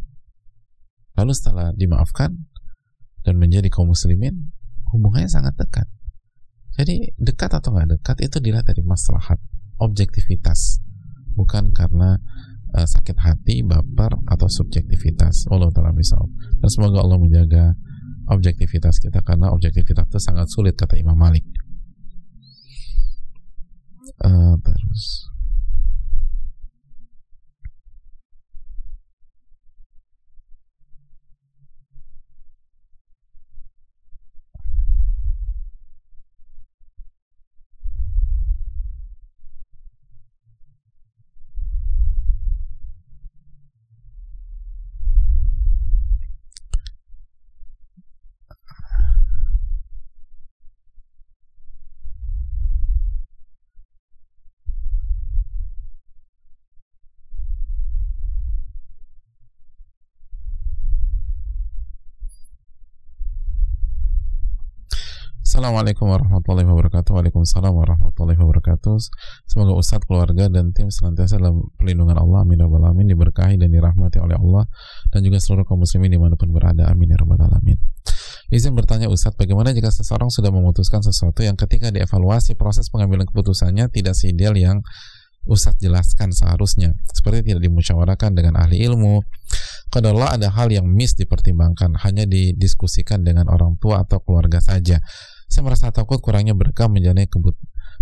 A: Lalu setelah dimaafkan dan menjadi kaum muslimin hubungannya sangat dekat jadi dekat atau nggak dekat itu dilihat dari maslahat objektivitas bukan karena uh, sakit hati, baper atau subjektivitas. Allah taala misal. Dan semoga Allah menjaga objektivitas kita karena objektivitas itu sangat sulit kata Imam Malik. Uh, terus Assalamualaikum warahmatullahi wabarakatuh. Waalaikumsalam warahmatullahi wabarakatuh. Semoga Ustadz, keluarga, dan tim senantiasa dalam perlindungan Allah. Amin ya Alamin. Diberkahi dan dirahmati oleh Allah Dan juga seluruh kaum muslimin di mana pun berada. Amin ya Rabbal Alamin. Izin bertanya Ustadz, bagaimana jika seseorang sudah memutuskan sesuatu yang ketika dievaluasi proses pengambilan keputusannya tidak seideal yang Ustadz jelaskan seharusnya? Seperti tidak dimusyawarahkan dengan ahli ilmu. Allah ada hal yang miss dipertimbangkan. Hanya didiskusikan dengan orang tua atau keluarga saja saya merasa takut kurangnya berkah menjalani kebut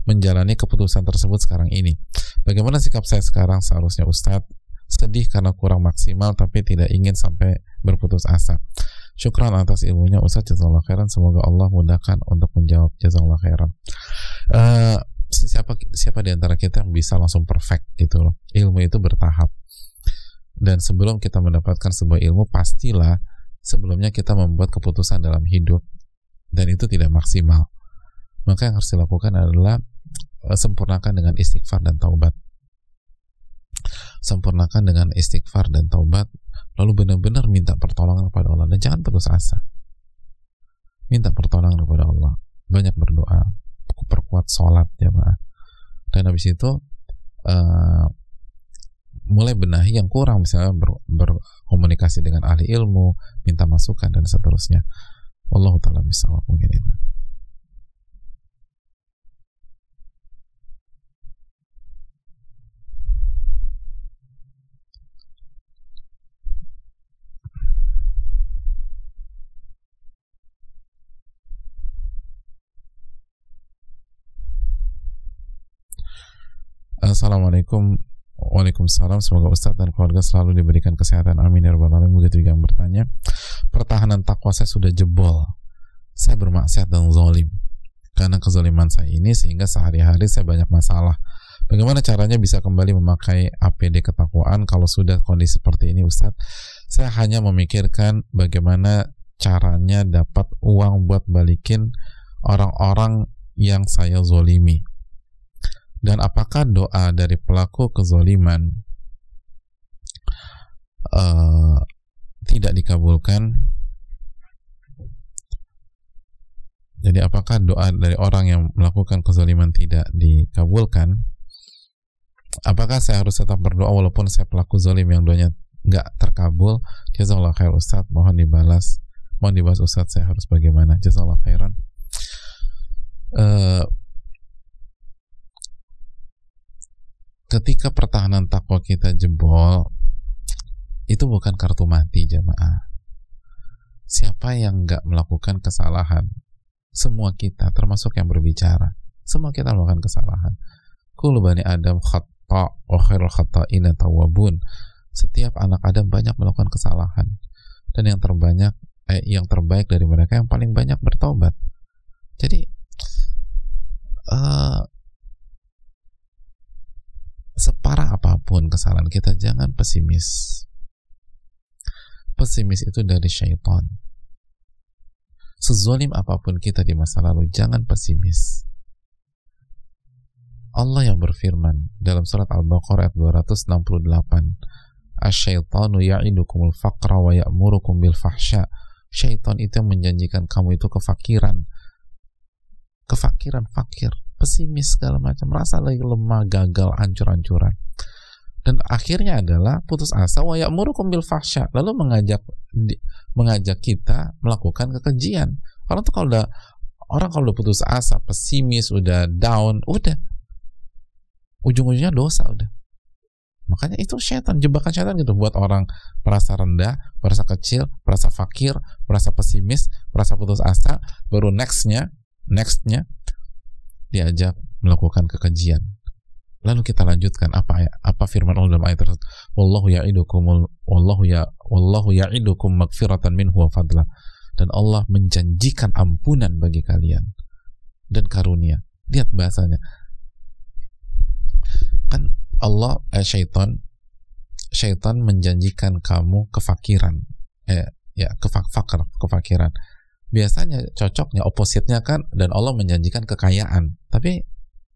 A: menjalani keputusan tersebut sekarang ini. Bagaimana sikap saya sekarang seharusnya Ustadz? Sedih karena kurang maksimal tapi tidak ingin sampai berputus asa. Syukran atas ilmunya Ustadz Jazakallah khairan. Semoga Allah mudahkan untuk menjawab Jazakallah khairan. Uh, siapa siapa di antara kita yang bisa langsung perfect gitu loh. Ilmu itu bertahap. Dan sebelum kita mendapatkan sebuah ilmu pastilah sebelumnya kita membuat keputusan dalam hidup dan itu tidak maksimal. Maka yang harus dilakukan adalah uh, sempurnakan dengan istighfar dan taubat. Sempurnakan dengan istighfar dan taubat lalu benar-benar minta pertolongan kepada Allah. Dan jangan putus asa. Minta pertolongan kepada Allah. Banyak berdoa. Perkuat sholat jamaah. Dan habis itu uh, mulai benahi yang kurang. Misalnya ber, berkomunikasi dengan ahli ilmu minta masukan dan seterusnya Wallahu taala bisa mungkin itu. Assalamualaikum Waalaikumsalam. Semoga Ustadz dan keluarga selalu diberikan kesehatan. Amin. Ya Alamin. Begitu yang bertanya. Pertahanan takwa saya sudah jebol. Saya bermaksiat dan zalim. Karena kezaliman saya ini Sehingga sehari-hari saya banyak masalah. Bagaimana caranya bisa kembali memakai APD ketakwaan? Kalau sudah kondisi seperti ini Ustadz Saya hanya memikirkan Bagaimana caranya dapat uang buat balikin Orang-orang yang saya zolimi dan apakah doa dari pelaku kezoliman uh, tidak dikabulkan? Jadi apakah doa dari orang yang melakukan kezoliman tidak dikabulkan? Apakah saya harus tetap berdoa walaupun saya pelaku zolim yang doanya nggak terkabul? Jazakallah khair Ustaz mohon dibalas. Mohon dibalas Ustaz saya harus bagaimana? Jazakallah khairan. Uh, ketika pertahanan takwa kita jebol itu bukan kartu mati jamaah siapa yang nggak melakukan kesalahan? Semua kita termasuk yang berbicara. Semua kita melakukan kesalahan. Kulu bani adam khata wa khairul khata'ina tawabun setiap anak Adam banyak melakukan kesalahan. Dan yang terbanyak eh, yang terbaik dari mereka yang paling banyak bertobat jadi uh, separah apa pun kesalahan kita jangan pesimis. Pesimis itu dari syaitan. Sezolim apa pun kita di masa lalu jangan pesimis. Allah yang berfirman dalam surat Al-Baqarah ayat 268 Asyaitanu ya'idukumul faqra wa ya'murukum bil fahsya. Syaitan itu yang menjanjikan kamu itu kefakiran. Kefakiran, fakir pesimis segala macam, merasa lagi lemah, gagal, ancur-ancuran. Dan akhirnya adalah putus asa wa ya'murukum bil fahsya, lalu mengajak mengajak kita melakukan kekejian. Orang tuh kalau udah orang kalau udah putus asa, pesimis, udah down, udah ujung-ujungnya dosa udah. Makanya itu setan, jebakan setan gitu buat orang merasa rendah, merasa kecil, merasa fakir, merasa pesimis, merasa putus asa, baru nextnya, nextnya diajak melakukan kekejian. Lalu kita lanjutkan apa ya, apa firman Allah dalam ayat tersebut. Wallahu ya'idukum wallahu ya wallahu ya'idukum magfiratan minhu wa fadla. Dan Allah menjanjikan ampunan bagi kalian dan karunia. Lihat bahasanya. Kan Allah eh, syaitan syaitan menjanjikan kamu kefakiran. Eh ya kefak fakir, kefakiran biasanya cocoknya opositnya kan dan Allah menjanjikan kekayaan tapi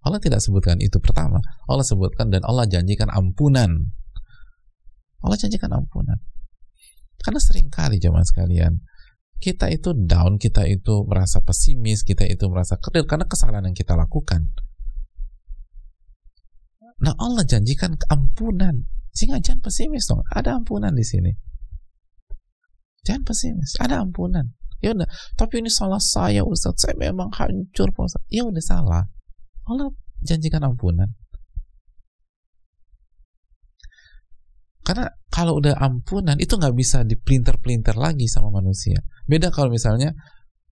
A: Allah tidak sebutkan itu pertama Allah sebutkan dan Allah janjikan ampunan Allah janjikan ampunan karena sering kali zaman sekalian kita itu down, kita itu merasa pesimis, kita itu merasa kerdil karena kesalahan yang kita lakukan. Nah Allah janjikan ampunan, sehingga jangan pesimis dong. Ada ampunan di sini. Jangan pesimis, ada ampunan ya udah tapi ini salah saya Ustaz saya memang hancur Pak Ustaz ya udah salah. Allah janjikan ampunan. Karena kalau udah ampunan itu nggak bisa dipelinter-pelinter lagi sama manusia. Beda kalau misalnya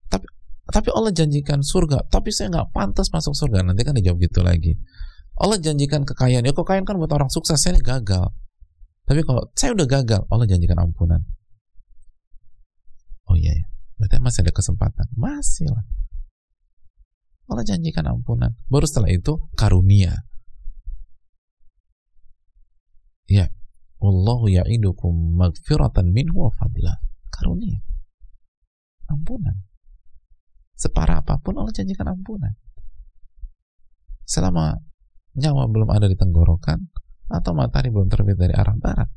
A: tapi tapi Allah janjikan surga. Tapi saya nggak pantas masuk surga. Nanti kan dijawab gitu lagi. Allah janjikan kekayaan. Ya kekayaan kan buat orang sukses. Saya gagal. Tapi kalau saya udah gagal Allah janjikan ampunan. Oh iya ya Berarti masih ada kesempatan. Masih lah. Allah janjikan ampunan. Baru setelah itu karunia. Ya. Wallahu ya'idukum magfiratan minhu wa fadla. Karunia. Ampunan. Separah apa pun Allah janjikan ampunan. Selama nyawa belum ada di tenggorokan atau matahari belum terbit dari arah barat,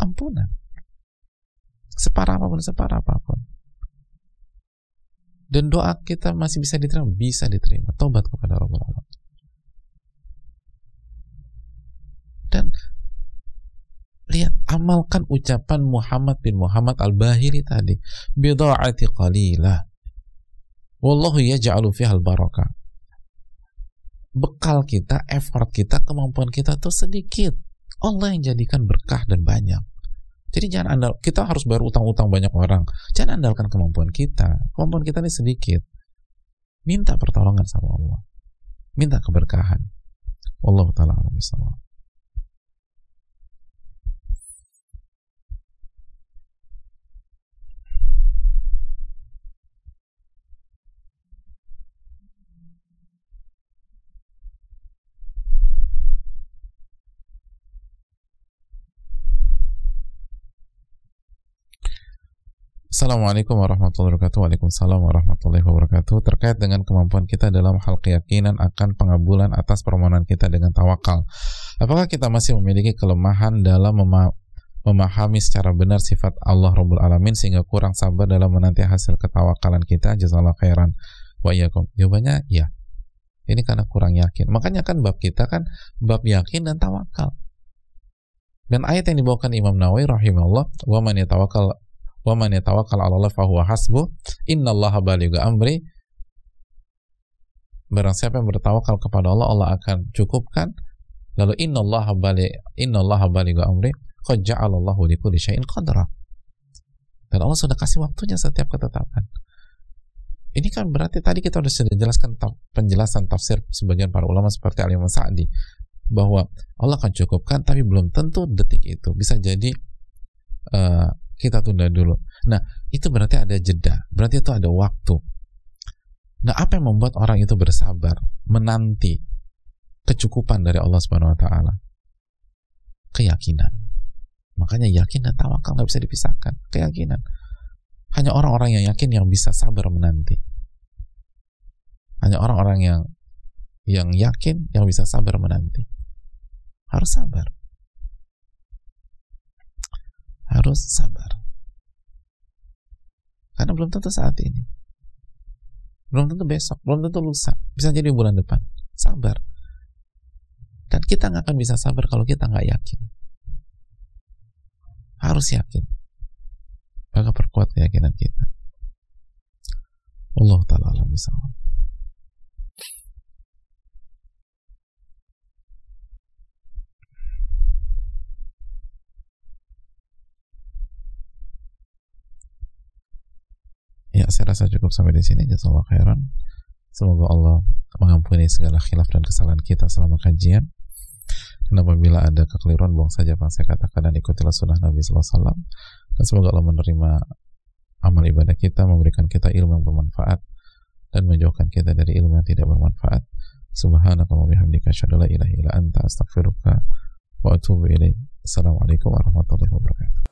A: ampunan. Separah apa pun, separah apa pun dan doa kita masih bisa diterima? Bisa diterima. Tobat kepada Rabbul Alamin dan lihat amalkan ucapan Muhammad bin Muhammad al-Bahiri tadi. Bida'ati qalilah. Wallahu yaj'alu fihal barakah bekal kita effort kita kemampuan kita tuh sedikit. Allah yang jadikan berkah dan banyak jadi jangan andal, kita harus bayar utang-utang banyak orang. Jangan andalkan kemampuan kita. Kemampuan kita ini sedikit. Minta pertolongan sama Allah. Minta keberkahan. Wallahu taala alam Assalamualaikum warahmatullahi wabarakatuh. Waalaikumsalam warahmatullahi wabarakatuh. Terkait dengan kemampuan kita dalam hal keyakinan akan pengabulan atas permohonan kita dengan tawakal. Apakah kita masih memiliki kelemahan dalam mema memahami secara benar sifat Allah Rabbul Alamin Sehingga kurang sabar dalam menanti hasil ketawakalan kita? Jazallah khairan. Wa iyakum Jawabannya ya Ini karena kurang yakin. Makanya kan bab kita kan bab yakin dan tawakal. Dan ayat yang dibawakan Imam Nawawi rahimahullah wa man yatawakkal wa man yatawakkal 'ala Allah fahuwa hasbuh innallaha balighu amri. Barang siapa yang bertawakal kepada Allah Allah akan cukupkan. Lalu innallaha baligh innallaha balighu amri. Qad ja'alallahu likulli syai'in qadra. Dan Allah sudah kasih waktunya setiap ketetapan. Ini kan berarti tadi kita sudah jelaskan penjelasan tafsir sebagian para ulama seperti Al-Imam Sa'di bahwa Allah akan cukupkan tapi belum tentu detik itu bisa jadi uh, kita tunda dulu. Nah, itu berarti ada jeda, berarti itu ada waktu. Nah, apa yang membuat orang itu bersabar, menanti kecukupan dari Allah Subhanahu wa taala? Keyakinan. Makanya yakin dan tawakal nggak bisa dipisahkan, keyakinan. Hanya orang-orang yang yakin yang bisa sabar menanti. Hanya orang-orang yang yang yakin yang bisa sabar menanti. Harus sabar harus sabar. Karena belum tentu saat ini. Belum tentu besok, belum tentu lusa. Bisa jadi bulan depan. Sabar. Dan kita nggak akan bisa sabar kalau kita nggak yakin. Harus yakin. Maka perkuat keyakinan kita. Allah Ta'ala alam Ya, saya rasa cukup sampai di sini. Jazakallah khairan. Semoga Allah mengampuni segala khilaf dan kesalahan kita selama kajian. Dan apabila ada kekeliruan, buang saja apa yang saya katakan dan ikutilah sunnah Nabi SAW. Dan semoga Allah menerima amal ibadah kita, memberikan kita ilmu yang bermanfaat, dan menjauhkan kita dari ilmu yang tidak bermanfaat. Subhanakallah bihamdika asyhadu la ilaha anta astaghfiruka wa atubu ilaik. Assalamualaikum warahmatullahi wabarakatuh.